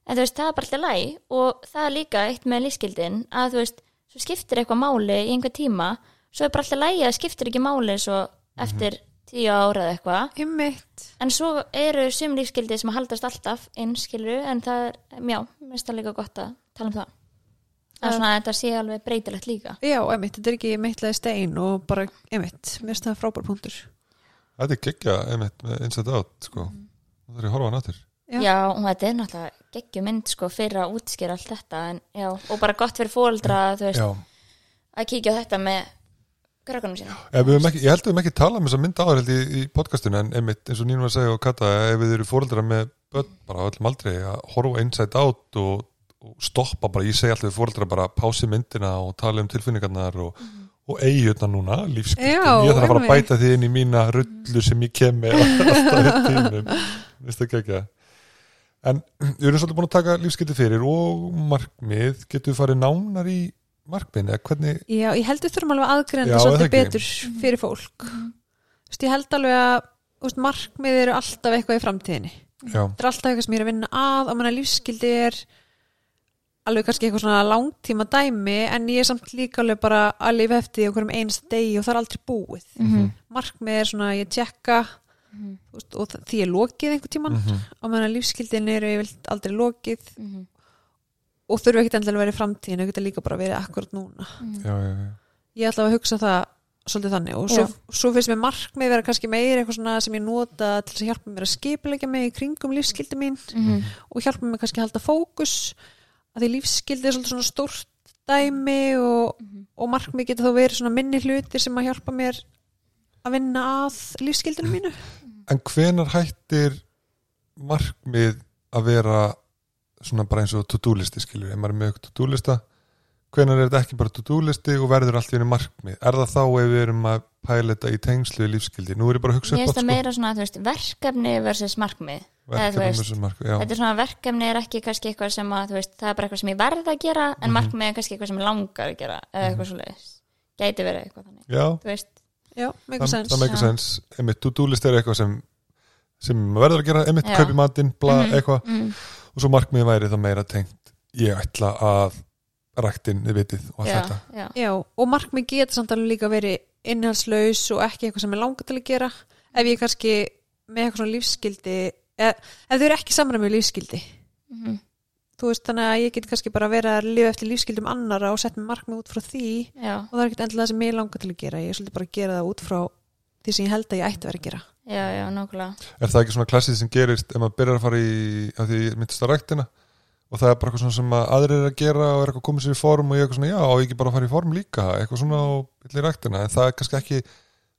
en þú veist, það er bara alltaf læg og það er líka eitt með lífskildin að þú veist, svo skiptir eitthvað máli í einhver tíma, svo er bara alltaf lægi að skiptir ekki máli svo eftir tíu ára eða eitthvað, ymmit en svo eru sum lífskildi sem haldast alltaf inn skiluru, en það er, já, mér finnst það líka gott að tala um það svona að þetta sé alveg breytilegt líka. Já, ymmit, þetta er ekki mittlega stein og bara, ymmit, mér finnst það frábær punktur. Þetta er geggja einmitt með Inside Out sko. Það er að horfa aftur. Já. Já, og þetta er náttúrulega geggjum mynd sko fyrir að útskýra allt þetta en, já, og bara gott fyrir Já, að kíkja á þetta með krökkunum sína Ef við höfum ekki, ég held að við höfum ekki talað um þess að mynda áður í, í podcastinu en einmitt eins og Nínu var að segja og Kata ef við eru fóreldra með börn bara á öllum aldrei að horfa á Inside Out og, og stoppa bara, ég segi alltaf við fóreldra bara pási myndina og tala um tilfinningarnar og, og eigirna núna, lífskiptin Já, ég þarf að fara að bæta því inn í mína rullu sem ég kem með alltaf í tímum Vist ekki ekki En við erum svolítið búin að taka lífskipti fyrir og markmið, getur við farið nánar í markmið, eða hvernig já, ég held við þurfum alveg það svolítið betur fyrir fólk. Þú veist, ég held alveg að veist, markmið eru alltaf eitthvað í framtíðinni. Já, þetta er alltaf eitthvað sem ég er að vinna að og manna lífskildi er alveg kannski eitthvað svona langtíma dæmi en ég er samt líka alveg bara að lifa eftir því okkur um einst degi og það er aldrei búið Mhm. markmið er svona að ég tjekka Mhm. þú veist, og því er lokið einhver tíman Mhm. og manna lífskildin eru ég vilt aldrei lokið Mhm. og þurfa ekkert endilega að vera í framtíðin það geta líka bara verið akkurat núna já, já, já. ég ætla að hugsa það svolítið þannig og svo, svo finnst mér markmið vera kannski meir eitthvað svona sem ég nota til að hjálpa mér að skipilegja mig í kringum lífskildi mín Mhm. og hjálpa mér kannski að halda fókus að því lífskildi er svolítið svona stórt dæmi og, Mhm. og markmið geta þá verið svona minni hlutir sem að hjálpa mér að vinna að lífskildinu mínu En hvenar hættir markmið að vera svona bara eins og to-do listi skilur, ef maður er með eitthvað to-do lista hvenar er þetta ekki bara to-do listi og verður allt í einu markmið, er það þá ef við erum að pæla þetta í tengslu í lífskildi nú er ég bara að hugsa upp finnst það meira svona, þú veist, verkefni versus markmið þú veist, verkefni markmið, já, þetta er svona verkefni er ekki kannski eitthvað sem að, þú veist, það er bara eitthvað sem ég verð að gera en Mhm. markmið er kannski eitthvað sem ég langar að gera eða eitthvað svo leiðis, gæti verið eitthvað þannig já. já, það, meikar sens einmitt to-do list er eitthvað sem sem verður að gera, einmitt Já. kaupi matinn bla, Mhm. eitthvað, mm, og svo markmið væri það meira tengt, ég ætla að ræktin við vitið og allt já, þetta. já, Já, og markmið geta samt alveg líka verið innhalslaus og ekki eitthvað sem er langar til að gera. Ef ég er kannski með eitthvað svona lífskildi ef, ef þau eru ekki samræmi með lífskildi mhm, þú veist þannig að ég get kannski bara verið að lifa eftir lífskildum annara og setja markmið út frá því. Já, og það er ekkert endilega það sem ég langar til að gera. Ég er svolítið bara að gera það út frá því sem ég held að ég ætti að vera að gera. Já, já, nákvæmlega. Er það ekki svona klassið sem gerist ef maður byrjar að fara í, að því myndist að ræktina og það er bara eitthvað svona sem að aðrir er að gera og er eitthvað komið sér í form og ég er eitthvað svona, já, á ég ekki bara að fara í form líka? Eitthvað svona og vill í ræktina. En það er kannski ekki,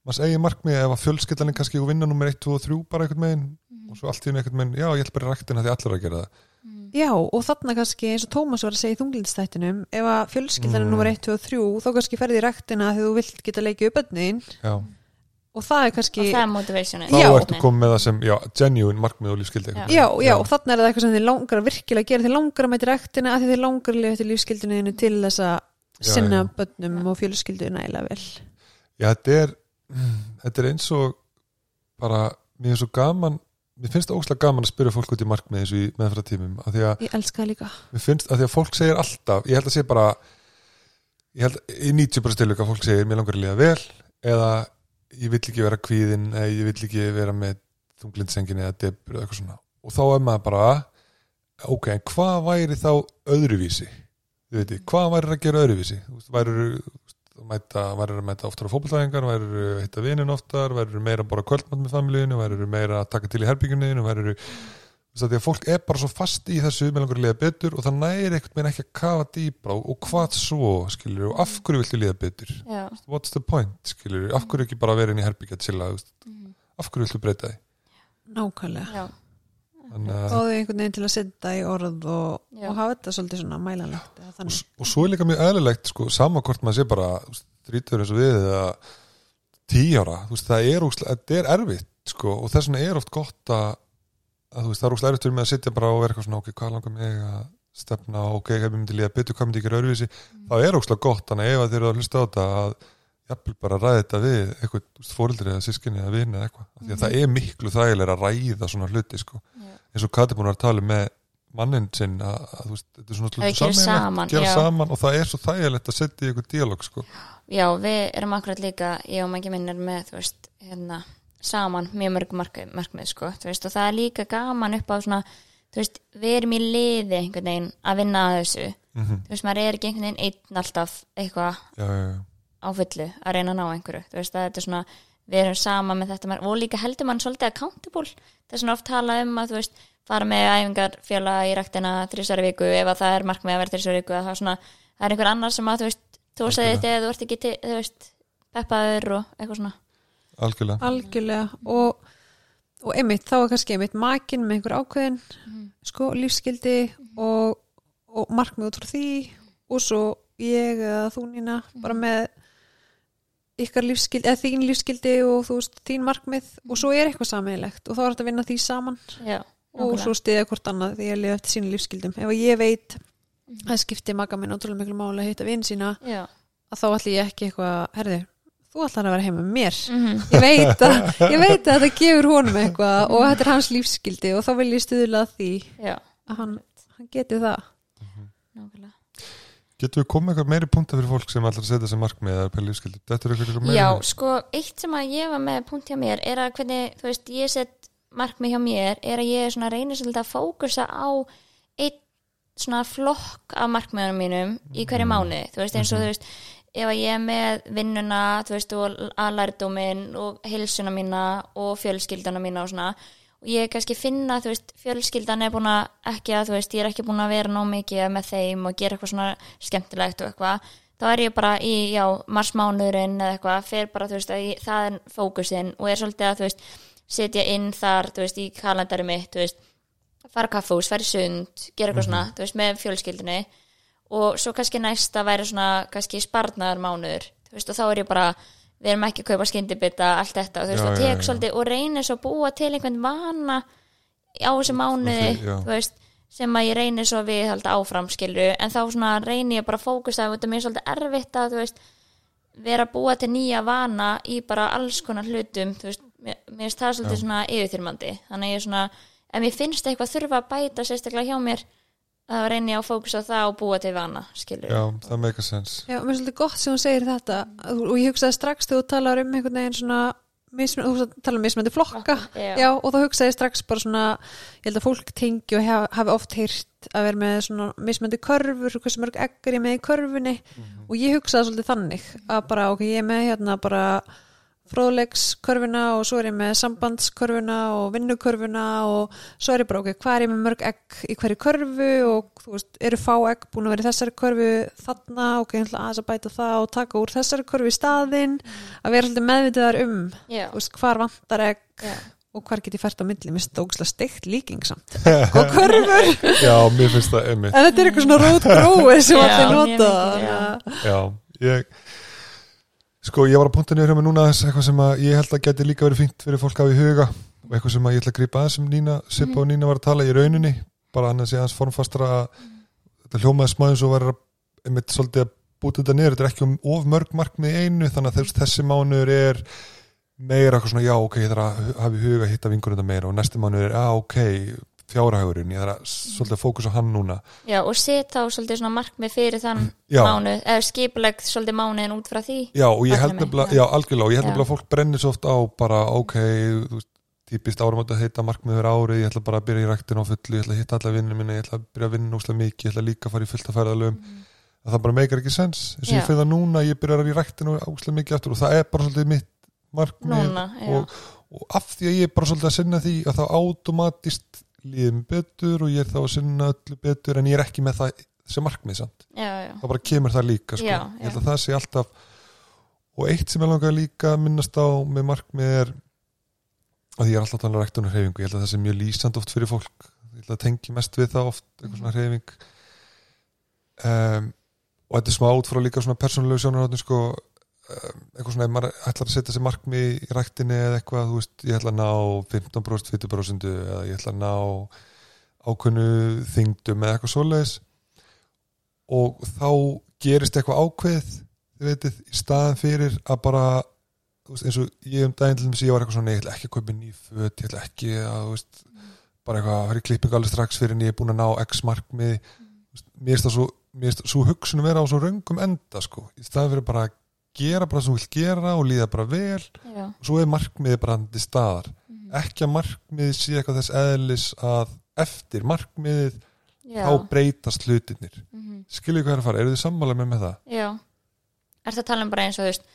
maður segi markmið ef að fjölskyldan er kannski og vinna nummer 1, 2 og 3 bara einhvern megin og svo allt í einu einhvern megin, já, ég ætla bara í ræktina því allir að gera það. Já, og þarna kannski eins og Tómas var að segja í þunglindstættinum ef að fjölskyldan er Mm. nummer 1, 2 og 3 þá kannski ferði í ræktina þegar þú vilt geta leikið upp og það er kannski og það er motivationi þá Já. ertu komið með það sem, já, genuine markmið og einhvern Já, veginn. já, og þannig er það eitthvað sem þið langar að virkilega gera, þið langar að mæti ræktina að þið langar að lifa eftir lífskildinu til þess að Já, sinna já. bönnum og fjölskyldu nægilega vel. Já, þetta er þetta er eins og bara, mér er svo gaman mér finnst það óslega gaman að spyrja fólk út í markmið eins og í meðfæra af því að Ég elska það líka mér finnst að því að fólk segir alltaf ég held að sé bara ég held í 90% tilvík að fólk segir mér langar að liða vel eða ég vill ekki vera kvíðin eða ég vill ekki vera með þunglindsengin eða debur eða eitthvað svona. Og þá er maður bara ok, hvað væri þá öðruvísi? Þið veitir, hvað væri að gera öðruvísi? Þú veist, væri að mæta oftar á fótballtæðingar væri að hitta vinin oftar, væri meira að bora kvöldmatt með familíinu, væri meira að taka til í herbyggjuninu, væri því að fólk er bara svo fast í þessu með langar að liða betur og það næri einhvern veginn ekki að kafa dýbra og, hvað svo skilur og af hverju viltu liða betur? Já, what's the point skilur, af hverju ekki bara vera inn í herbyggja til að, Mhm. af hverju viltu breyta því? Nákvæmlega. Þau einhvern veginn til að setja í orð og, og hafa þetta svolítið svona mælanlegt og, og svo er líka mjög eðlilegt sko, sama hvort maður sé bara drítur eins og við eða tí ára, þú veist, það er, þetta er erfitt sko, og þess vegna er oft gott að, að þú veist, það er erfitt fyrir mig að sitja bara og vera eitthvað svona, ok, hvað langar mig að stefna, ok, ef ég myndi líða betur, hvað myndi ég gera öðruvísi, það er úslega gott þannig ef þeir eru að hlusta á þetta að jafnvel bara ræði þetta við eitthvað fóreldri eða sískinni eða vini eða eitthvað, af því að það er miklu þægilega að ræða svona hluti, sko, já, eins og Kati búin að tala um með mannin sinn að, að veist, þetta er svona gera saman, gera saman og það er svo þægilegt að setja í eitthvað díalóg sko. já, við erum akkurat líka ég og mæki minn er með, þú veist hérna, saman mjög mörg markmið, sko, veist, og það er líka gaman upp á svona, veist, við erum í liði veginn að vinna að þessu. Mm þú veist, maður er ekki einhvern veginn einn alltaf eitthvað já, já, já. á fullu að reyna að ná einhverju. Veist er svona, við erum sama með þetta og líka heldur mann svolítið accountable. Það er svona oft talað um að fara með æfingar fjöla í ræktina þrísari viku ef að það er markmið að vera þrísari viku að það, er svona, það er einhver annar sem að þú veist þú Algjörlega. þetta eða þú ert ekki peppaður og eitthvað svona algjörlega. Algjörlega. Og, og einmitt, þá er kannski einmitt makin með einhver ákveðin sko, lífskildi og, og markmið út frá því og svo ég eða þú Nína bara með ykkar lífskildi, eða þín lífskildi og þú veist, þín markmið og svo er eitthvað sammeðilegt og þá er þetta að vinna því saman. Já, og svo stiðja hvort annað því að lifa eftir sínu lífskildum ef ég veit að það skipti maga minn ótrúlega miklu máli að hitta vinn sína já. að þá ætli ég ekki eitthvað, herði þú ætlar að vera heima með mér. Mm ég veit að, ég veit að þetta gefur honum eitthvað og þetta er hans lífskildi og þá vil ég stuðla að því já, að hann, hann geti það. Nákvæmlega. Getur við komið eitthvað meiri punta fyrir fólk sem ætlar að setja sem markmið eða pæli lífskildi þetta er eitthvað, eitthvað meiri Já, sko, eitt sem að ég var með punkt hjá mér er að hvernig, þú veist, ég set markmið hjá mér er að ég svona reynir svolítið að fókusa á einn svona flokk af markmiðunum mínum í hverju mánuði, þú veist, eins og þú veist ef að ég er með vinnuna þú veist, og aðlærdómin og heilsuna mína og fjölskylduna mína og svona, og ég kannski finna þú veist, fjölskyldan er búin að ekki að þú veist, ég er ekki búin að vera nóg mikið með þeim og gera eitthvað svona skemmtilegt og eitthvað þá er ég bara í, já, marsmánuðurinn eða eitthvað, fer bara, þú veist, ég, það er fókusinn og er svolítið að, þú veist setja inn þar, þú veist, í kalendari mitt, þú veist, fara kaffús, fara sund gera eitthvað svona, þú veist, með fjölskyldunni og svo kannski næsta væri svona, kannski sparnaðar mánuður þú veist, og þá er ég bara, við erum ekki að kaupa skyndibita, allt þetta, og þú veist, Já, og já, tek já. svolítið og reynir svo að búa til einhvern vana á þessu mánuði, já. þú veist sem að ég reynir svo við halda áfram skilju, en þá svona reynir ég bara að fókusa þetta er mér svolítið erfitt að, þú veist vera að búa til nýja vana í bara alls konar hlutum þú veist, mér, mér finnst það svolítið Já. svona yfirþyrmandi þannig ég svona, ef mér finnst eitthvað þurfa að bæta sérstaklega hjá mér þá reynir ég að fókusa á það og búa til vana skilju, já, það make a sense. Já, mér er svolítið gott sem hún segir þetta. Og ég hugsaði strax þegar þú talar um einhvern veginn svona mismun, þú talar um mismunandi flokka. Já. Já, og þá hugsaði ég strax bara svona ég held að fólk tengi og hef, hafi oft heyrt að vera með svona mismunandi körfur hversu mörg egg er ég með í körfunni. Og ég hugsaði svolítið þannig að bara, ok, ég er með hérna bara fróðlegskörfuna og svo er ég með sambandskörfuna og vinnukörfuna og svo er ég bara, ok, hvað er ég með mörg egg í hverju körfu og þú veist, eru fá egg búin að vera í þessari körfu þarna, ok, ég ætla aðeins að bæta það og taka úr þessari körfu í staðinn að vera svolítið meðvitaðar um þú veist, hvar vantar egg já, og hvar get ég fært á milli, mér finnst þetta ógæslega steikt líking samt, egg og körfur. Já, mér finnst það einmitt. En þetta er eitthvað svona rót gróið sem allir nota. já, ég sko, ég var að punta niður hjá mig núna þess eitthvað sem að ég held að geti líka verið fínt fyrir fólk að hafa í huga og eitthvað sem að ég ætla að grípa aðeins sem Nína, Sippa og Nína var að tala í rauninni bara annars ég aðeins formfastra að þetta hljómaði smáðins og var að einmitt svolítið að búta þetta niður, þetta er ekki um of mörg markmið einu þannig að þess, þessi mánuður er meira eitthvað svona, já ok, ég þarf að hafa í huga að hitta vingurinn meira og næsti mánuð er, já ok fjárhagurinn, ég þarf að svolítið að fókusa á hann núna. Já, og set þá svolítið svona markmið fyrir þann já, mánuð eða skipuleg svolítið mánuðin út frá því já og ég held nefnilega, já. algjörlega og ég held nefnilega að fólk brennir svo oft á bara, ok, þú veist típist árum átt að heita markmiður árið ég ætla bara að byrja í ræktin á fullu, ég ætla að hitta alla vinninu minna ég ætla að byrja að vinna úslega mikið, ég ætla líka að fara í fullt að ferðalöfum að það bara meikar ekki sens. Eins og ég fyrir það núna, ég byrjar í ræktinu úslega mikið aftur og það er bara svolítið mitt markmið núna, og, og af því að ég er bara svolítið að sinna því að þá automatist líðum betur og ég er þá að sinna öllu betur en ég er ekki með það sem markmið samt. Já, já, þá bara kemur það líka sko. Já, ég held já. að það sé alltaf og eitt sem ég langar líka að minnast á með markmið er að ég er alltaf að tala um ræktunum hreyfingu. Ég held að það sé mjög lýsand oft fyrir fólk. Ég held að tengi mest við það oft eitthvað svona hreyfing. Um, og þetta er smá út frá líka svona persónulegu sjónarhóttin sko eitthvað svona, ef maður ætlar að setja sér markmið í ræktinni eða eitthvað, þú veist, ég ætla að ná 15% 20% eða ég ætla að ná ákveðnu þingdum eða eitthvað svoleiðis. Og þá gerist eitthvað ákveð þið veitir, í staðan fyrir að bara veist, eins og ég um daginn til þess ég var eitthvað svona, ég ætla ekki að kaupa ný föt ég ætla ekki að, þú veist bara eitthvað að fara í klipping alveg strax fyrir en ég er búin að ná x veist, mér finnst það svo, svo hugsunum vera á svo röngum enda sko, í staðan fyrir bara að gera bara sem þú vilt gera og líða bara vel. Já, og svo er markmiðið bara til staðar. Ekki að markmiðið sé eitthvað þess eðlis að eftir markmiðið já, þá breytast hlutinir mhm, skiljið hvað er að fara, eru þið sammála með með það? já. Er það að tala um bara eins og þú veist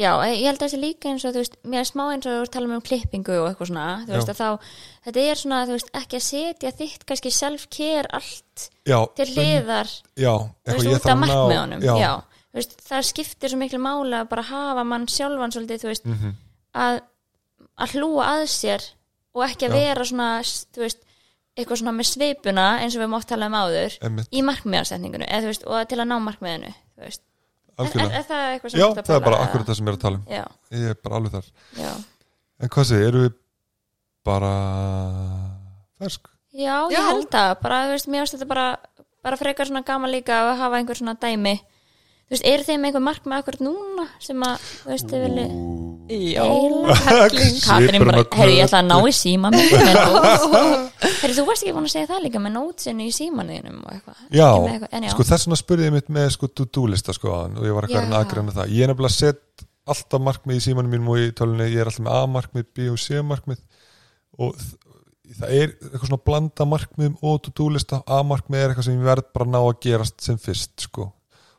já, ég held að þessi líka eins og þú veist mér er smá eins og þú veist tala um klippingu og eitthvað svona þú Já. veist að þá, þetta er svona þú veist ekki að setja þitt kannski self-care allt Já, til hliðar já, þú veist, út að markmiðunum já, já. Veist, það skiptir svo miklu máli að bara hafa mann sjálfan svolítið, þú veist, mhm, að, að hlúa að sér og ekki að Já. vera svona, þú veist eitthvað svona með sveipuna eins og við mátt tala um áður einmitt, í þú veist, og til að ná markmiðinu þú veist, er, er, er það eitthvað sem Já, það er bara akkurat það sem ég er að tala um. Já, Ég er bara alveg þar. Já, En hvað segir, eru við bara fersk? já, ég Já. held það. Bara, þú veist, mér finnst þetta bara bara frekar svona gaman líka að hafa einhver svona dæmi þú veist, eru þeim einhver markmið akkurat núna sem að, þú veist, þið vilji Já, Katrín bara, herru ég ætla að ná í síman herru þú varst ekki búin að segja það líka með nótsinu í eitthvað? Já, sko þess vegna spurði ég mitt með sko to-do lista sko áðan og ég var eitthvað að aðgreina það. Ég er nefnilega sett alltaf markmið í símanum mínum og í tölunni, ég er alltaf með A-markmið, B og C-markmið. Og það er eitthvað svona blanda markmiðum og to-do lista A-markmið er eitthvað sem ég verð bara að ná að gerast sem fyrst sko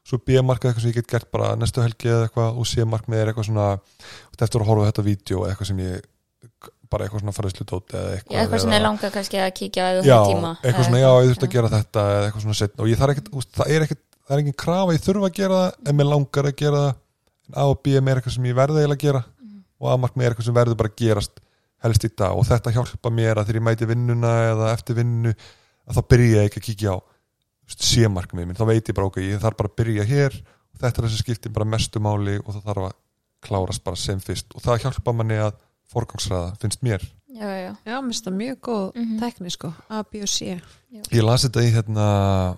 svo B-markmið er eitthvað sem ég get gert bara næstu helgi eða eitthvað og C-markmið er eitthvað svona eftir að horfa þetta vídeo eitthvað sem ég bara eitthvað svona faraðslu dóti eða eitthvað, eitthvað sem eða- er langa kannski að kíkja að já, eitthvað svona, já, ég þurfti að gera þetta eða eitthvað svona setn og ég þarf ekkert, það er ekkert það er engin krafa, ég þurfa að gera það en mér langar að gera það. En A og B er eitthvað sem ég verði að gera og A markmið er eitthvað sem verður bara að gerast helst í dag. Og þetta hjálpa mér að þegar ég mæti vinnuna eða eftir vinnu að þá byrja ég ekki að kíkja á C-markmið minn, þá veit ég bara ok, ég þarf bara að byrja hér og þetta er þessi skipti bara mestu máli og það þarf að klárast bara sem fyrst. Og það hjálpa manni að forgangsræða, finnst mér. Já, já, Já, mér finnst það mjög góð Mhm. tekni sko A, B og C. Ég las þetta í hérna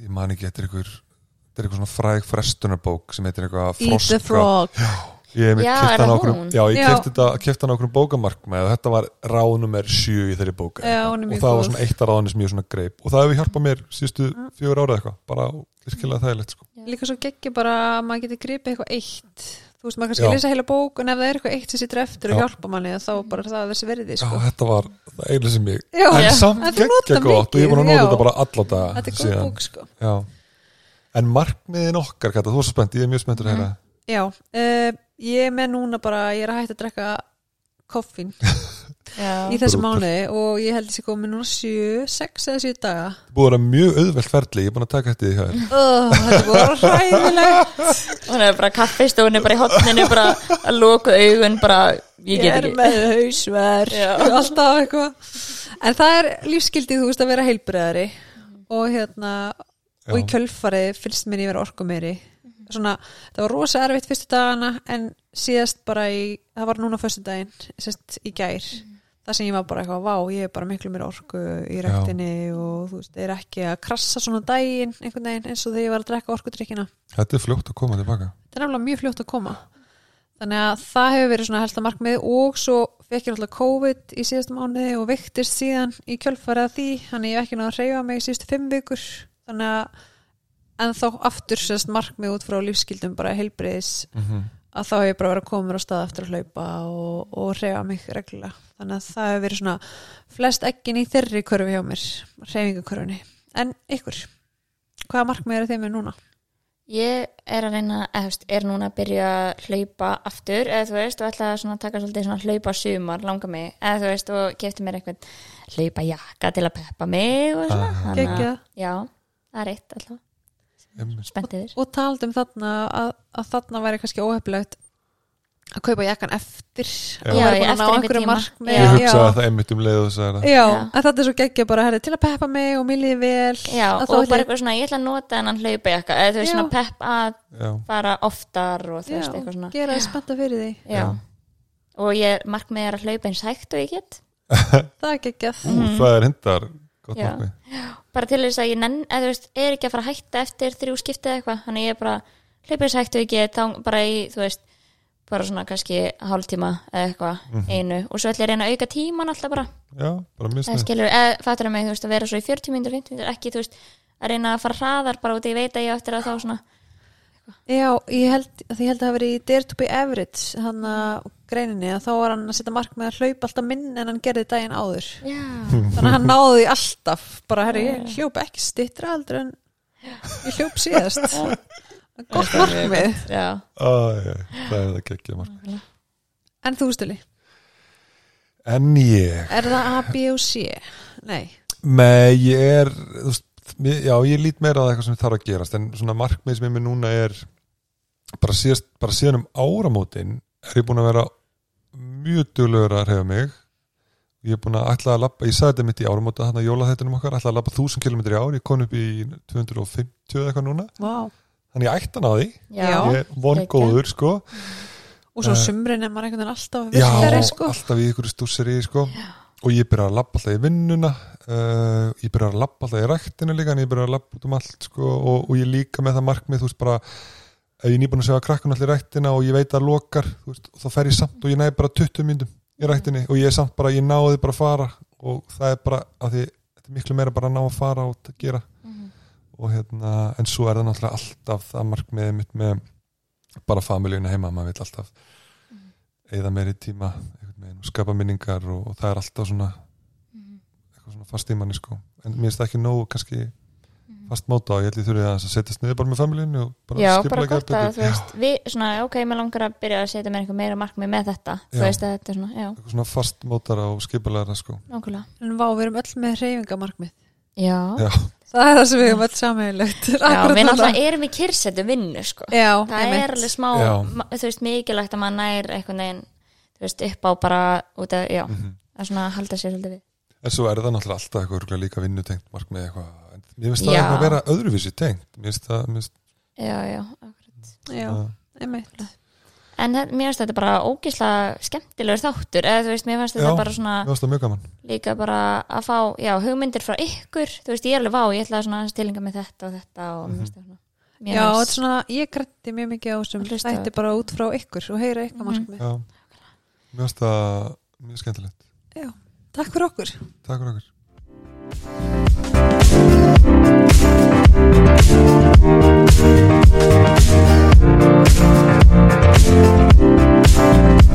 ég man ekki, þetta er einhver þetta er eitthvað svona fræg frestunarbók sem heitir eitthvað Eat the frog. Já, hana það á okkur? Já, ég Já. kefti hana okkur bókamarkma og þetta var ráðnummer sjö í þeirri bóka Já, og það var góð. svona eitt af ráðunni sem ég svona greip og það hefur hjálpað mér síðustu fjögur ára eitthvað bara virkilega þægilegt sko. Líka svo geggi bara að maður geti gripið eitthvað eitt Þú veist, maður kannski Já. lesa heila bók en ef það er eitthvað eitt sem sittur eftir og Já. hjálpa manni þá bara er það þessi verði Já, sko. þetta var það einu sem ég Já, en Já. samt geggja gott og ég búin að nota já. þetta bara alla daga Þetta er góð síðan. bók sko. Já. En markmiðin okkar, Kata, þú er svo spennt, ég er mjög spenntur að heyra Já, uh, ég er með núna bara ég er að hætta að drekka koffín já, í þessu mánuði og ég held þessi komið núna 7, 6 eða 7 daga. Búið að vera mjög auðvelt ferli, ég er búin að taka eftir því hér oh, Þetta er búið að vera hræðilegt. Hún er bara kaffistónu bara í hotninu bara að loka augun bara, ég Ég get er ekki. með hausverk Já. alltaf eitthvað. En það er lífskildið, þú veist, að vera heilbriðari og hérna og í Já. kjölfarið finnst mér ég vera orku meiri svona, það var rosa erfitt fyrstu dagana en síðast bara í það var núna fyrstu daginn, sérst í gær. Það sem ég var bara eitthvað, vá, ég er bara miklu mér orku í rektinni og þú veist, er ekki að krassa svona daginn einhvern veginn eins og þegar ég var að drekka orkudrykkina. Þetta er fljótt að koma tilbaka. Það er nefnilega mjög fljótt að koma. Þannig að það hefur verið svona helsta markmið og svo fekk ég náttúrulega COVID í síðasta mánuði og vektist síðan í kjölfara því, þannig ég hef ekki náða að reyfa mig í síðustu fimm vikur. Þannig að en þá aftur sérst markmið út frá lífskildum bara heilbriðis Mhm. að þá hef ég bara verið að koma á stað eftir að hlaupa og, og reyfa mig reglulega þannig að það hefur verið svona flest ekkin í þeirri körfi hjá mér reyfingakörfunni, en ykkur hvaða markmið eru þeim með núna? Ég er að reyna, eða þú veist, er núna að byrja að hlaupa aftur, eða þú veist, og ætla að taka svolítið svona hlaupa sumar, langa mig, eða þú veist, og kefti mér eitthvað hlaupa jakka til að peppa mig og svona. Ah. Þannig að-. Já, það er eitt alltaf, Einmitt. spenntið þér. og taldi um þarna að, að þarna væri kannski óhefilegt að kaupa jakkan eftir Já. að væri búin að ná einhverju Já. Ég hugsaði það einmitt um leið og að já, Já. en þetta er svo geggja bara herri, til að peppa mig og líði vel Já, að og bara ég- eitthvað svona, ég ætla að nota hennan hlaupa jakka, eða þú veist, svona pepp að fara oftar og þú veist, eitthvað svona. gera þið spennta fyrir því Já. Já. Og ég markmið er að hlaupa eins hægt og ég get. það er geggjað það er hindar bara til þess að ég nenn, eða þú veist, er ekki að fara að hætta eftir þrjú skiptið eitthvað, þannig ég er bara hleypið þess og ég get þá bara í, þú veist bara svona kannski hálftíma eða eitthvað Mhm. einu. Og svo ætla ég að reyna að auka tíman alltaf bara, Já, bara mjög eða fattur að mig, þú veist, að vera svo í 40 minnur, 50 minnur, ekki, þú veist að reyna að fara hraðar bara út, ég veit að ég eftir að þá svona, já, ég held, ég held að það verið í Dare to be Average hann að greininni að þá var hann að setja markmið að hlaupa alltaf minn en hann gerði daginn áður. Já, þannig að hann náði því alltaf bara herri, ég hljópa ekki stittra aldrei en ég hljóp síðast. Gott markmið. já, Æ, Það er það geggja markmið en þú stili, En ég? Er það A, B og C? Nei, Nei, ég er þú veist, Já, ég lít meira að eitthvað sem þarf að gerast en svona markmið sem ég með núna er bara, síðast, bara síðan um áramótin er ég búin að vera mjög duglegur að reyfa mig. Ég er búin að ætla að labba, ég sagði þetta mitt í áramóta þannig að jólaþættunum okkar, ætla að labba 1000 km í ár ég kom upp í 250 eða eitthvað núna. Vá. Þannig ég ætti að ná því. Já, Já. ég er vongóður sko. Og svo Eh, sumrin er maður einhvern veginn alltaf Já, virkari, sko. alltaf í ykkur stúsir í sko. Og ég byrja að labba alltaf í vinnuna uh, ég byrja að labba alltaf í ræktinu líka en ég byrja að labba út um allt sko, og, og ég líka með það markmið þú veist bara ef ég nýbúin að segja krakkun allir í ræktina og ég veit að lokar veist, og þá fer ég samt og ég næði bara 20 myndum í ræktinni og ég er samt bara, ég náði bara að fara og það er bara að því þetta er miklu meira bara að ná að fara og að gera Mhm. og hérna, en svo er það náttúrulega alltaf það markmiðið mitt með bara familíuna heima, maður vil alltaf eða meiri tíma og skapa minningar og, og það er alltaf svona eitthvað svona fast í manni sko. En mér finnst það ekki nógu kannski fast móta og ég held ég þurfið að setjast niður bara með familíinu og bara já, bara gott að, þú veist, við, svona, ok, mér langar að byrja að setja mér eitthvað meira markmið með þetta, Já. þú veist að þetta er svona, já, eitthvað svona fast mótara og skipulegra sko. Nákvæmlega. En vá, við erum öll með hreyfingamarkmið. Já, já, það er það sem við erum öll sammeilegt Já, við náttúrulega erum í kyrsetu vinnu sko. já, það er alveg smá þú veist, mikilvægt að maður nær einhvern veginn, þú veist, upp á bara út af, já, mhm. að svona halda sér svolítið við en svo er það náttúrulega alltaf eitthvað líka vinnutengt markmið eitthvað en mér finnst það Já. eitthvað að vera öðruvísi tengt mér finnst það, mér finnst já, já, akkurat. já, það einmitt en mér finnst þetta bara ógísla skemmtilegur þáttur, eða þú veist, mér finnst þetta bara svona, mér finnst þetta mjög gaman. líka bara að fá, já, hugmyndir frá ykkur. Þú veist, ég er alveg vá, ég ætlaði svona að stilinga með þetta og þetta og mér finnst þetta svona Já, þetta er svona, ég grætti mjög mikið á þessum þætti bara út frá ykkur og heyra ykkar mhm. markmið. Já, mér finnst þetta mjög skemmtilegt. Já, takk fyrir okkur. Takk fyrir okkur. Música